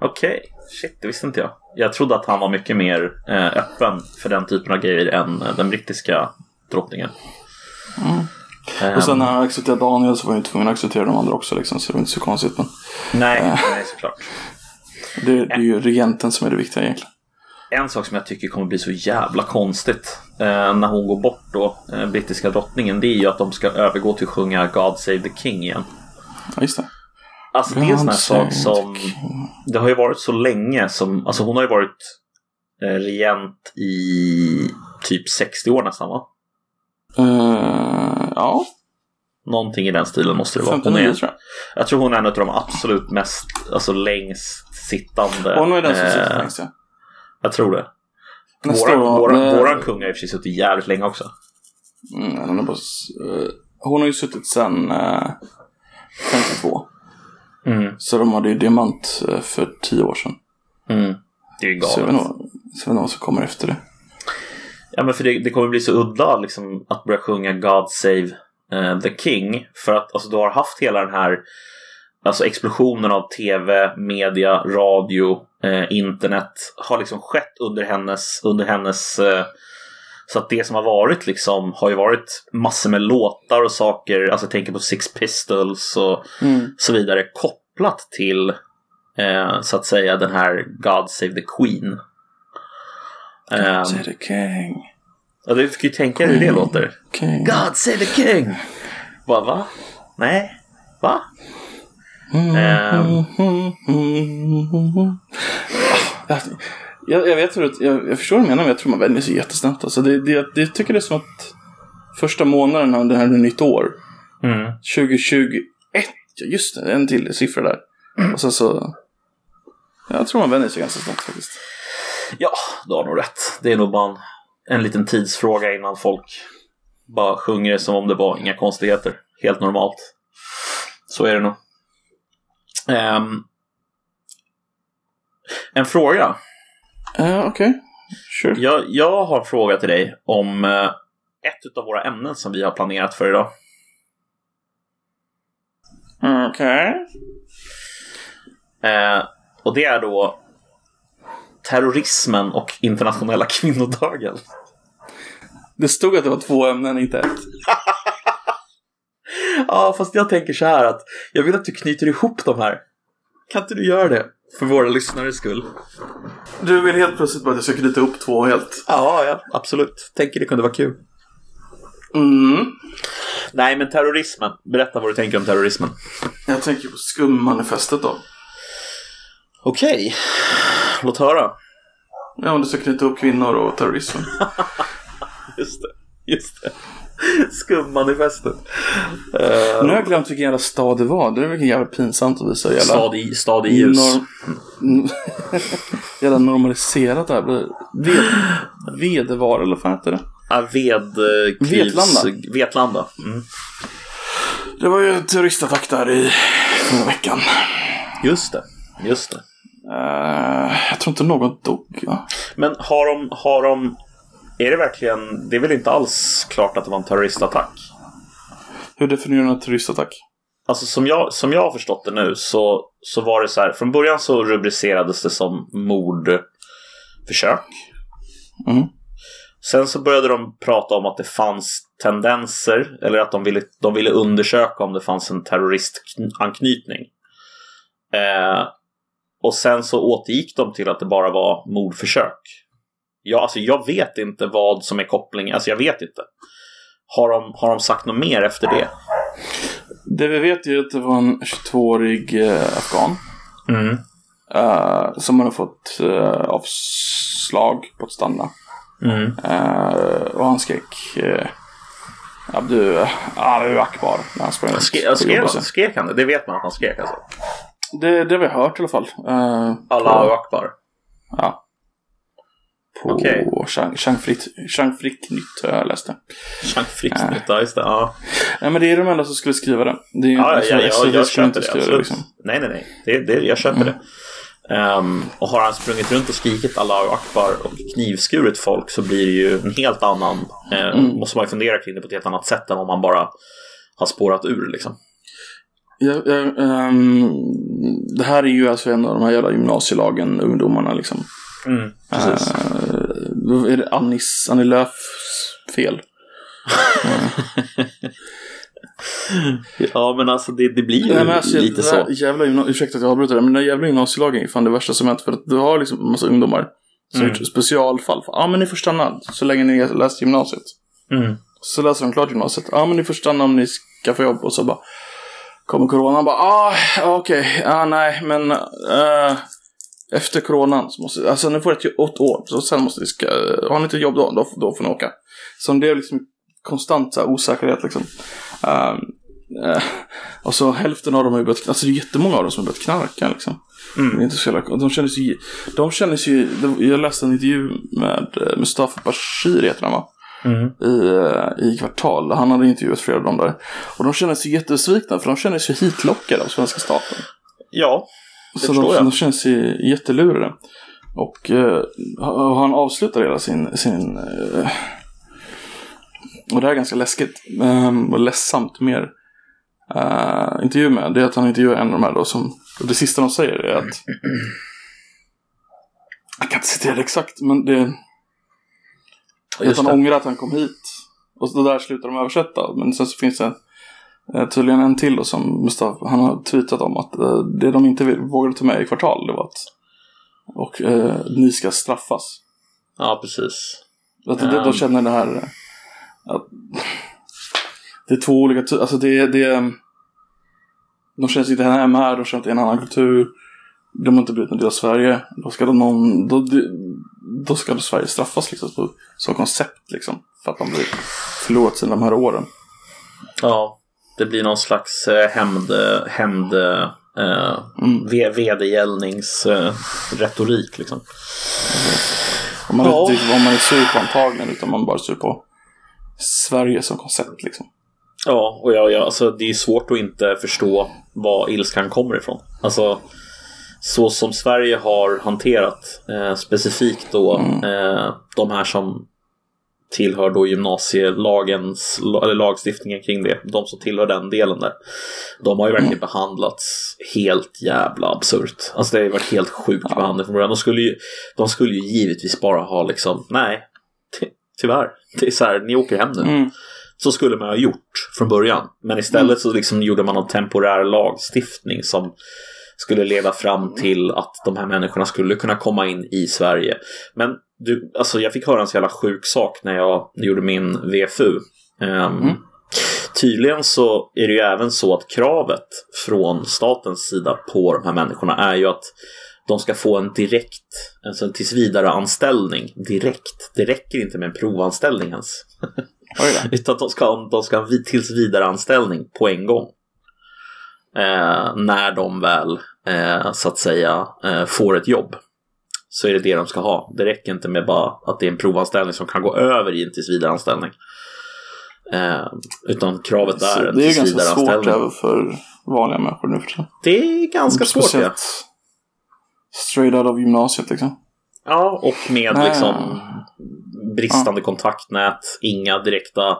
Speaker 1: Okej. Shit, det visste inte jag. Jag trodde att han var mycket mer eh, öppen för den typen av grejer än eh, den brittiska drottningen.
Speaker 2: Mm.
Speaker 1: Ehm,
Speaker 2: Och sen när han accepterade Daniel så var han ju tvungen att acceptera de andra också liksom. Så det var inte så konstigt. Men
Speaker 1: Nej,
Speaker 2: Eh.
Speaker 1: nej, såklart. <laughs>
Speaker 2: det, det är ju regenten som är det viktiga egentligen.
Speaker 1: En sak som jag tycker kommer bli så jävla konstigt eh, när hon går bort då, eh, brittiska drottningen, det är ju att de ska övergå till att sjunga God Save the King igen.
Speaker 2: Ja, just det.
Speaker 1: Alltså det är en sån här sak som... Det har ju varit så länge som... Alltså hon har ju varit eh, regent i typ 60 år nästan va?
Speaker 2: Eh, ja,
Speaker 1: Någonting i den stilen måste det vara. Hon
Speaker 2: 59
Speaker 1: är,
Speaker 2: tror jag.
Speaker 1: jag tror hon är en av de absolut mest, alltså längst sittande.
Speaker 2: Hon är den som
Speaker 1: eh,
Speaker 2: sitter längst ja.
Speaker 1: Jag tror det.
Speaker 2: Nästa
Speaker 1: Våran,
Speaker 2: år,
Speaker 1: våran,
Speaker 2: eh,
Speaker 1: våran kung har och för sig suttit jävligt länge också.
Speaker 2: Mm, hon, bara, eh, hon har ju suttit sedan uh, 52.
Speaker 1: Mm.
Speaker 2: Så de hade ju diamant eh, för 10 år sedan.
Speaker 1: Mm. Det är ju galet.
Speaker 2: så jag vet nog vad som kommer efter det.
Speaker 1: Ja, men för det, det kommer bli så udda liksom, att börja sjunga God Save eh, the King. För att alltså, du har haft hela den här alltså, explosionen av tv, media, radio, eh, internet har liksom skett under hennes, under hennes eh, så att det som har varit liksom har ju varit massor med låtar och saker, alltså jag tänker på Six Pistols och
Speaker 2: Mm.
Speaker 1: så vidare kopplat till eh, så att säga den här God Save the Queen. Ehm,
Speaker 2: Say the king.
Speaker 1: Ja, du kan ju tänka hur det låter.
Speaker 2: King.
Speaker 1: God save the king! Va? va? Nej? Va?
Speaker 2: Mm,
Speaker 1: Ehm.
Speaker 2: mm, mm, mm. Jag, jag, jag vet hur det, jag, jag förstår vad du menar men jag tror man vänjer sig jättesnabbt. Alltså det, det, det jag tycker det är som att första månaden av det här är nytt år.
Speaker 1: Mm.
Speaker 2: 2021, ja just det, en till siffra där. Och sen så... Jag tror man vänjer sig ganska snabbt faktiskt.
Speaker 1: Ja, du har nog rätt. Det är nog bara en, en liten tidsfråga innan folk bara sjunger som om det var inga konstigheter. Helt normalt. Så är det nog. Ehm, en fråga.
Speaker 2: Uh, Okej, sure.
Speaker 1: Jag, jag har fråga till dig om eh, ett av våra ämnen som vi har planerat för idag.
Speaker 2: Okej.
Speaker 1: Eh, och det är då terrorismen och internationella <laughs> kvinnodagen.
Speaker 2: Det stod att det var två ämnen, inte ett. <laughs>
Speaker 1: Ja, fast jag tänker så här att jag vill att du knyter ihop de här. Kan inte du göra det? För våra lyssnares skull.
Speaker 2: Du vill helt plötsligt bara att jag ska knyta upp två helt.
Speaker 1: Ja, ja, absolut. Tänker det kunde vara kul.
Speaker 2: Mm.
Speaker 1: Nej, men terrorismen. Berätta vad du tänker om terrorismen.
Speaker 2: Jag tänker på skummanifestet då.
Speaker 1: Okej, låt höra.
Speaker 2: Ja, om du ska knyta upp kvinnor och terrorismen. <laughs>
Speaker 1: Just det, just det. <laughs> Skummanifestet. Uh,
Speaker 2: Nu har jag glömt vilken jävla stad det var. Det är vilken jävla pinsamt att visa. Jävla,
Speaker 1: stad, i, stad i ljus.
Speaker 2: Norm... <laughs> jävla normaliserat det här blir. Ved... Vedevar eller vad fan heter det?
Speaker 1: Ja, ved, eh,
Speaker 2: Vetlanda.
Speaker 1: Vetlanda. Mm.
Speaker 2: Det var ju en terroristattack där i förra veckan.
Speaker 1: Just det, just det.
Speaker 2: Uh, jag tror inte någon dog. Va?
Speaker 1: Men har de, har de... Är det verkligen... Det är väl inte alls klart att det var en terroristattack?
Speaker 2: Hur definierar du en terroristattack?
Speaker 1: Alltså som jag, som jag har förstått det nu så, så var det så här. Från början så rubricerades det som mordförsök.
Speaker 2: Mm.
Speaker 1: Sen så började de prata om att det fanns tendenser eller att de ville, de ville undersöka om det fanns en terroristanknytning. Eh, och sen så återgick de till att det bara var mordförsök. Ja, alltså jag vet inte vad som är kopplingen. Alltså jag vet inte. Har de, har de sagt något mer efter det?
Speaker 2: Det vi vet är att det var en 22-årig eh, afghan.
Speaker 1: Mm.
Speaker 2: eh, som hade fått eh, avslag på att stanna.
Speaker 1: Mm.
Speaker 2: Eh, och han skrek eh, Abdu, Abu Akbar när han sprang
Speaker 1: Ske, han, skrek han det? Det vet man att han skrek alltså.
Speaker 2: Det, det har vi hört i alla fall. Eh,
Speaker 1: Allahu Akbar.
Speaker 2: ja. På
Speaker 1: Okej.
Speaker 2: Chang, Frick Frick Nytt har jag läst det.
Speaker 1: Chang Fricksnytt, ja just det. Ja,
Speaker 2: Nej men det är de enda som skulle skriva det. det är,
Speaker 1: ja, ja, ja, jag köper det. Absolut.
Speaker 2: liksom.
Speaker 1: Nej, nej, nej. Det, det, jag köper det. Ehm, och har han sprungit runt och skrikit Allahu Akbar och knivskurit folk så blir det ju en helt annan... Eh, Måste man ju fundera kring det på ett helt annat sätt än om man bara har spårat ur liksom.
Speaker 2: Ja, ja, ehm, det här är ju alltså en av de här jävla gymnasielagen, ungdomarna liksom.
Speaker 1: Mm, precis.
Speaker 2: Eh, är det Annis, Annie Lööfs fel? <laughs>
Speaker 1: ja, men alltså det, det blir ju
Speaker 2: Nej, alltså,
Speaker 1: lite
Speaker 2: det
Speaker 1: så.
Speaker 2: Jävla gymna- ursäkta att jag avbryter det, men den jävla gymnasielagen är fan det värsta som hänt. För att du har liksom en massa ungdomar som
Speaker 1: Mm.
Speaker 2: gjort specialfall. Ja, men ni får stanna så länge ni läst gymnasiet.
Speaker 1: Mm.
Speaker 2: Så läser de klart gymnasiet. Ja, men ni får stanna om ni ska få jobb. Och så bara kommer coronan. Bara, ah, okej, ah, nej, men eh, efter coronan så måste, alltså nu får ett ett år. Så sen måste ni ska, har ni inte jobb då, då, då får ni åka. Så det är liksom konstant så osäkerhet liksom. Ehm, eh, och så hälften av dem har ju börjat, alltså det är jättemånga av dem som har börjat knarka liksom.
Speaker 1: Mm.
Speaker 2: Det är inte så jävla, de känner sig, de känner sig, jag läste en intervju med eh, Mustafa Bashir heter han va?
Speaker 1: Mm.
Speaker 2: i, eh, i Kvartal. Han hade intervjuat flera av dem där. Och de känner sig jättesvikna för de känner sig hitlockade av svenska staten.
Speaker 1: Ja,
Speaker 2: Så de,
Speaker 1: jag.
Speaker 2: de känner sig jättelurade. Och eh, ha- han avslutar hela sin, sin eh, och det här är ganska läskigt eh, och ledsamt mer eh, intervju med. Det är att han intervjuar en av de här då som, och det sista de säger är att jag kan inte citera det exakt, men det att
Speaker 1: Just
Speaker 2: han
Speaker 1: det.
Speaker 2: ångrar att han kom hit. Och så där slutar de översätta. Men sen så finns det tydligen en till då som Mustafa, han har tweetat om att eh, det de inte vågade ta med i kvartal, det var att och eh, ni ska straffas.
Speaker 1: Ja, precis.
Speaker 2: Att det,
Speaker 1: Um.
Speaker 2: de känner det här eh, att det är två olika alltså det, det de känner sig inte hemma här, de känner att det är en annan kultur. De har inte blivit en del av Sverige. Då ska de någon, då, då ska Sverige straffas liksom som koncept liksom. För att de blir förlorat sina de här åren.
Speaker 1: Ja, det blir någon slags eh, hämnd, hämnd eh,
Speaker 2: Mm.
Speaker 1: ve- vedergällnings eh, liksom.
Speaker 2: Och man
Speaker 1: Ja.
Speaker 2: inte vad man är sur på antagligen, utan man bara är sur på Sverige som koncept liksom.
Speaker 1: Ja, och jag, jag, alltså, det är svårt att inte förstå var ilskan kommer ifrån. Alltså, så som Sverige har hanterat eh, specifikt då eh, de här som tillhör då gymnasielagens, eller lagstiftningen kring det, de som tillhör den delen där. De har ju verkligen behandlats helt jävla absurt. Alltså det har ju varit helt sjukt behandling från början. De skulle ju, de skulle ju givetvis bara ha liksom, nej, ty- tyvärr. Det är så här, ni åker hem nu.
Speaker 2: Mm.
Speaker 1: Så skulle man ha gjort från början. Men istället så liksom gjorde man en temporär lagstiftning som skulle leda fram till att de här människorna skulle kunna komma in i Sverige. Men du, alltså jag fick höra en så jävla sjuk sak när jag gjorde min VFU. Ehm, Tydligen så är det ju även så att kravet från statens sida på de här människorna är ju att de ska få en direkt, alltså en tillsvidare anställning direkt. Det räcker inte med en provanställning ens. <laughs> Utan de ska, de ska ha en tills vidare anställning på en gång. Eh, när de väl, eh, så att säga, eh, får ett jobb. Så är det det de ska ha. Det räcker inte med bara att det är en provanställning som kan gå över i en tills vidare anställning. Eh, utan kravet
Speaker 2: Så
Speaker 1: är en
Speaker 2: det är ganska svårt även för vanliga människor nu för tiden.
Speaker 1: Det är ganska svårt ja.
Speaker 2: Speciellt straight out of gymnasiet liksom.
Speaker 1: Ja, och med
Speaker 2: Nej.
Speaker 1: liksom bristande kontaktnät, inga direkta,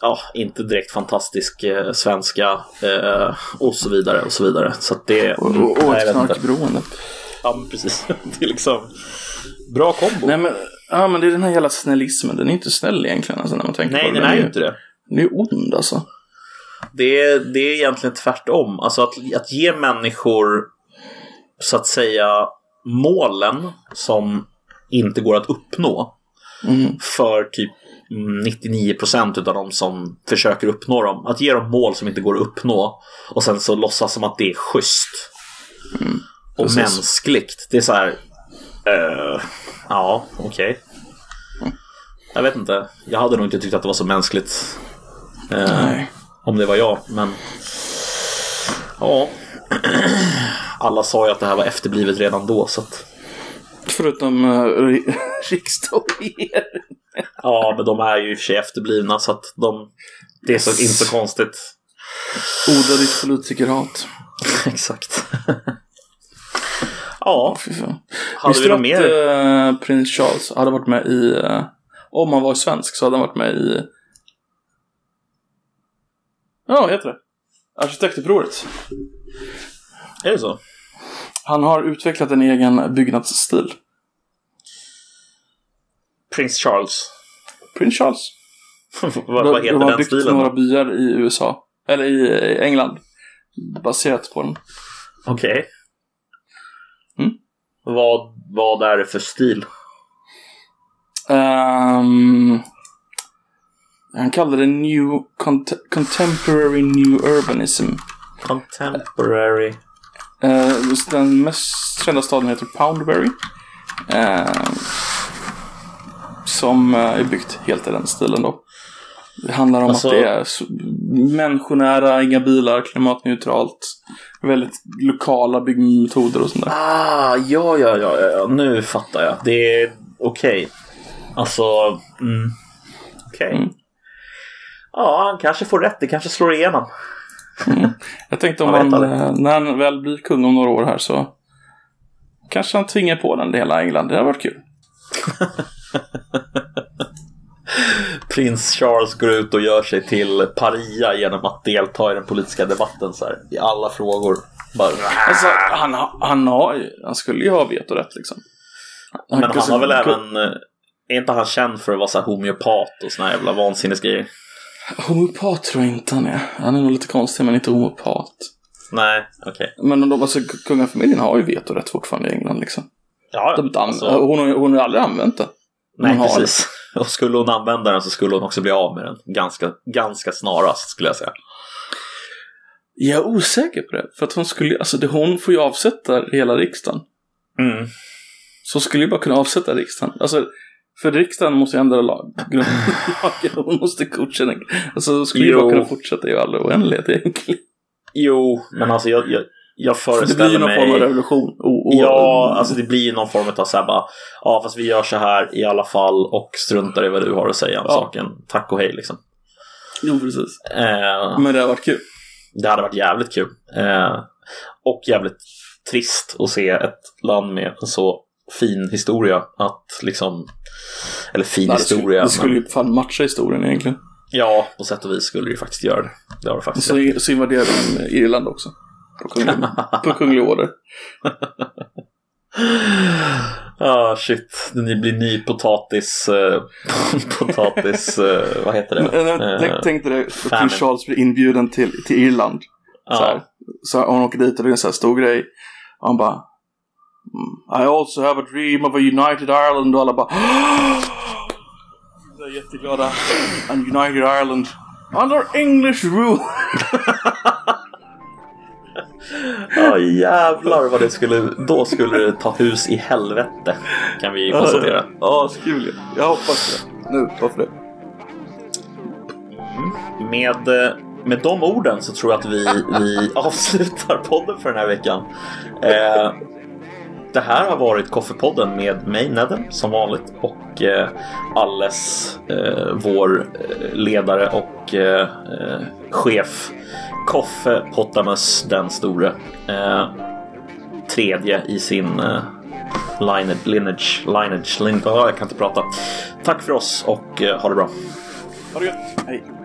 Speaker 1: ja, inte direkt fantastisk eh, svenska eh, och så vidare och så vidare. Så det,
Speaker 2: Och, och, och ett knarkberoende.
Speaker 1: Men precis. <laughs> Det är liksom bra kombo.
Speaker 2: Nej men Ja, men det är den här jävla snällismen. Den är inte snäll egentligen alltså, när man tänker
Speaker 1: Nej,
Speaker 2: på
Speaker 1: den
Speaker 2: det.
Speaker 1: är ju inte det.
Speaker 2: Den är ond alltså.
Speaker 1: Det är, det är egentligen tvärtom. Alltså att, att ge människor, så att säga, målen som inte går att uppnå
Speaker 2: Mm.
Speaker 1: för typ 99% av de som försöker uppnå dem. Att ge dem mål som inte går att uppnå och sen så låtsas som att det är schysst. Och
Speaker 2: precis.
Speaker 1: mänskligt. Det är så här... eh, ja, okej. Jag vet inte. Jag hade nog inte tyckt att det var så mänskligt. eh, om det var jag, men... Ja. Alla sa ju att det här var efterblivet redan då, så att...
Speaker 2: Förutom uh, <laughs> riksdag och regering.
Speaker 1: Ja, men de är ju i och för sig efterblivna, så att de... Det är så, inte så konstigt.
Speaker 2: Odla ditt politikerhat. <laughs>
Speaker 1: Exakt. Ja,
Speaker 2: Fy fan.
Speaker 1: hade vi
Speaker 2: du
Speaker 1: något mer?
Speaker 2: eh, prins Charles hade varit med i... eh, om han var svensk så hade han varit med i... Ja, vad heter det? Arkitektupproret.
Speaker 1: Är det så?
Speaker 2: Han har utvecklat en egen byggnadsstil.
Speaker 1: Prins Charles.
Speaker 2: Prins Charles. <laughs>
Speaker 1: vad, vad heter
Speaker 2: de har
Speaker 1: den
Speaker 2: byggt
Speaker 1: stilen?
Speaker 2: några byar i USA. Eller i England. Baserat på den.
Speaker 1: Okej.
Speaker 2: Mm.
Speaker 1: Vad, vad är det för stil?
Speaker 2: Ehm, han kallade det New Cont- Contemporary New Urbanism.
Speaker 1: Contemporary.
Speaker 2: Eh, den mest kända staden heter Poundbury. Eh, som eh, är byggt helt i den stilen då. Det handlar om
Speaker 1: Alltså-
Speaker 2: att det är människonära, inga bilar, klimatneutralt. Väldigt lokala byggmetoder och sånt där.
Speaker 1: Ah, ja, ja, ja, ja, nu fattar jag. Det är okej. Alltså, mm. okej.
Speaker 2: Mm.
Speaker 1: Ja, han kanske får rätt. Det kanske slår igenom.
Speaker 2: Jag tänkte om han, eh, när han väl blir kung om några år här så kanske han tvingar på den i hela England. Det hade varit kul. <laughs>
Speaker 1: Prins Charles går ut och gör sig till paria genom att delta i den politiska debatten så här, i alla frågor. Bara,
Speaker 2: Alltså, han, han, har, ju- han skulle ju ha vetorätt liksom.
Speaker 1: men han har väl
Speaker 2: kunde-
Speaker 1: även... eh, Är inte han känd för att vara så här homeopat och såna jävla vansinnesgrejer?
Speaker 2: Homopat tror jag inte han är. Han är nog lite konstig men inte homopat.
Speaker 1: Nej, okej.
Speaker 2: Men de, alltså, kungafamiljen har ju vetorätt fortfarande i England liksom.
Speaker 1: Ja,
Speaker 2: De
Speaker 1: alltså,
Speaker 2: hon, hon har ju aldrig använt det.
Speaker 1: nej, precis. <laughs> Och skulle hon använda den så skulle hon också bli av med den ganska, ganska snarast skulle jag säga.
Speaker 2: Jag är osäker på det. För att hon skulle alltså det, hon får ju avsätta hela riksdagen.
Speaker 1: Mm.
Speaker 2: Så skulle ju bara kunna avsätta riksdagen. Alltså, för riksdagen måste ju ändra lag, <laughs> grundlagen. Hon måste godkänna. Alltså, skulle ju
Speaker 1: Jo.
Speaker 2: bara kunna fortsätta i all oändlighet egentligen.
Speaker 1: Jo, men alltså jag, jag, jag
Speaker 2: För det blir
Speaker 1: föreställer
Speaker 2: någon
Speaker 1: mig...
Speaker 2: form av revolution. O- o-
Speaker 1: Ja, alltså det blir någon form av så här bara, ja fast vi gör så här i alla fall och struntar i vad du har att säga om
Speaker 2: Ja.
Speaker 1: saken. Tack och hej liksom.
Speaker 2: Jo, precis.
Speaker 1: Eh,
Speaker 2: Men det har varit kul.
Speaker 1: det hade varit jävligt kul. Eh, och jävligt trist att se ett land med en så fin historia att liksom, eller fin
Speaker 2: Nej,
Speaker 1: historia,
Speaker 2: det skulle
Speaker 1: men
Speaker 2: ju fan matcha historien egentligen.
Speaker 1: ja, på sätt och vis skulle det ju faktiskt göra det. Det har det faktiskt.
Speaker 2: Så, så invaderade de Irland också. På kunglig, på kunglig <laughs> order.
Speaker 1: Ah shit, det blir ny potatis, eh, <laughs> potatis, eh, vad heter det?
Speaker 2: Men, men,
Speaker 1: Eh,
Speaker 2: tänk, dig det,
Speaker 1: famine.
Speaker 2: prins Charles blir inbjuden till, till Irland. Så, här. så hon åker dit och det är en så här stor grej. Och han bara "Mm, I also have a dream of a united Ireland och alla bara Så här jätteglada. An united Ireland under English rule. <laughs>
Speaker 1: Ja jävlar vad det skulle, då skulle det ta hus i helvete. Kan vi konstatera.
Speaker 2: Ja, så kul. Jag hoppas det. Nu, varför det?
Speaker 1: Med, eh, med de orden så tror jag att vi, vi avslutar podden för den här veckan. Eh, det här har varit Koffepodden med mig Nedden som vanligt och eh, Alles, eh, vår eh, ledare och eh, eh, chef Koffe Pottamus den store. Eh, tredje i sin eh, lineage, lineage, lineage, lineage. Jag kan inte prata. Tack för oss och eh, ha det bra.
Speaker 2: Ha det gött. Hej.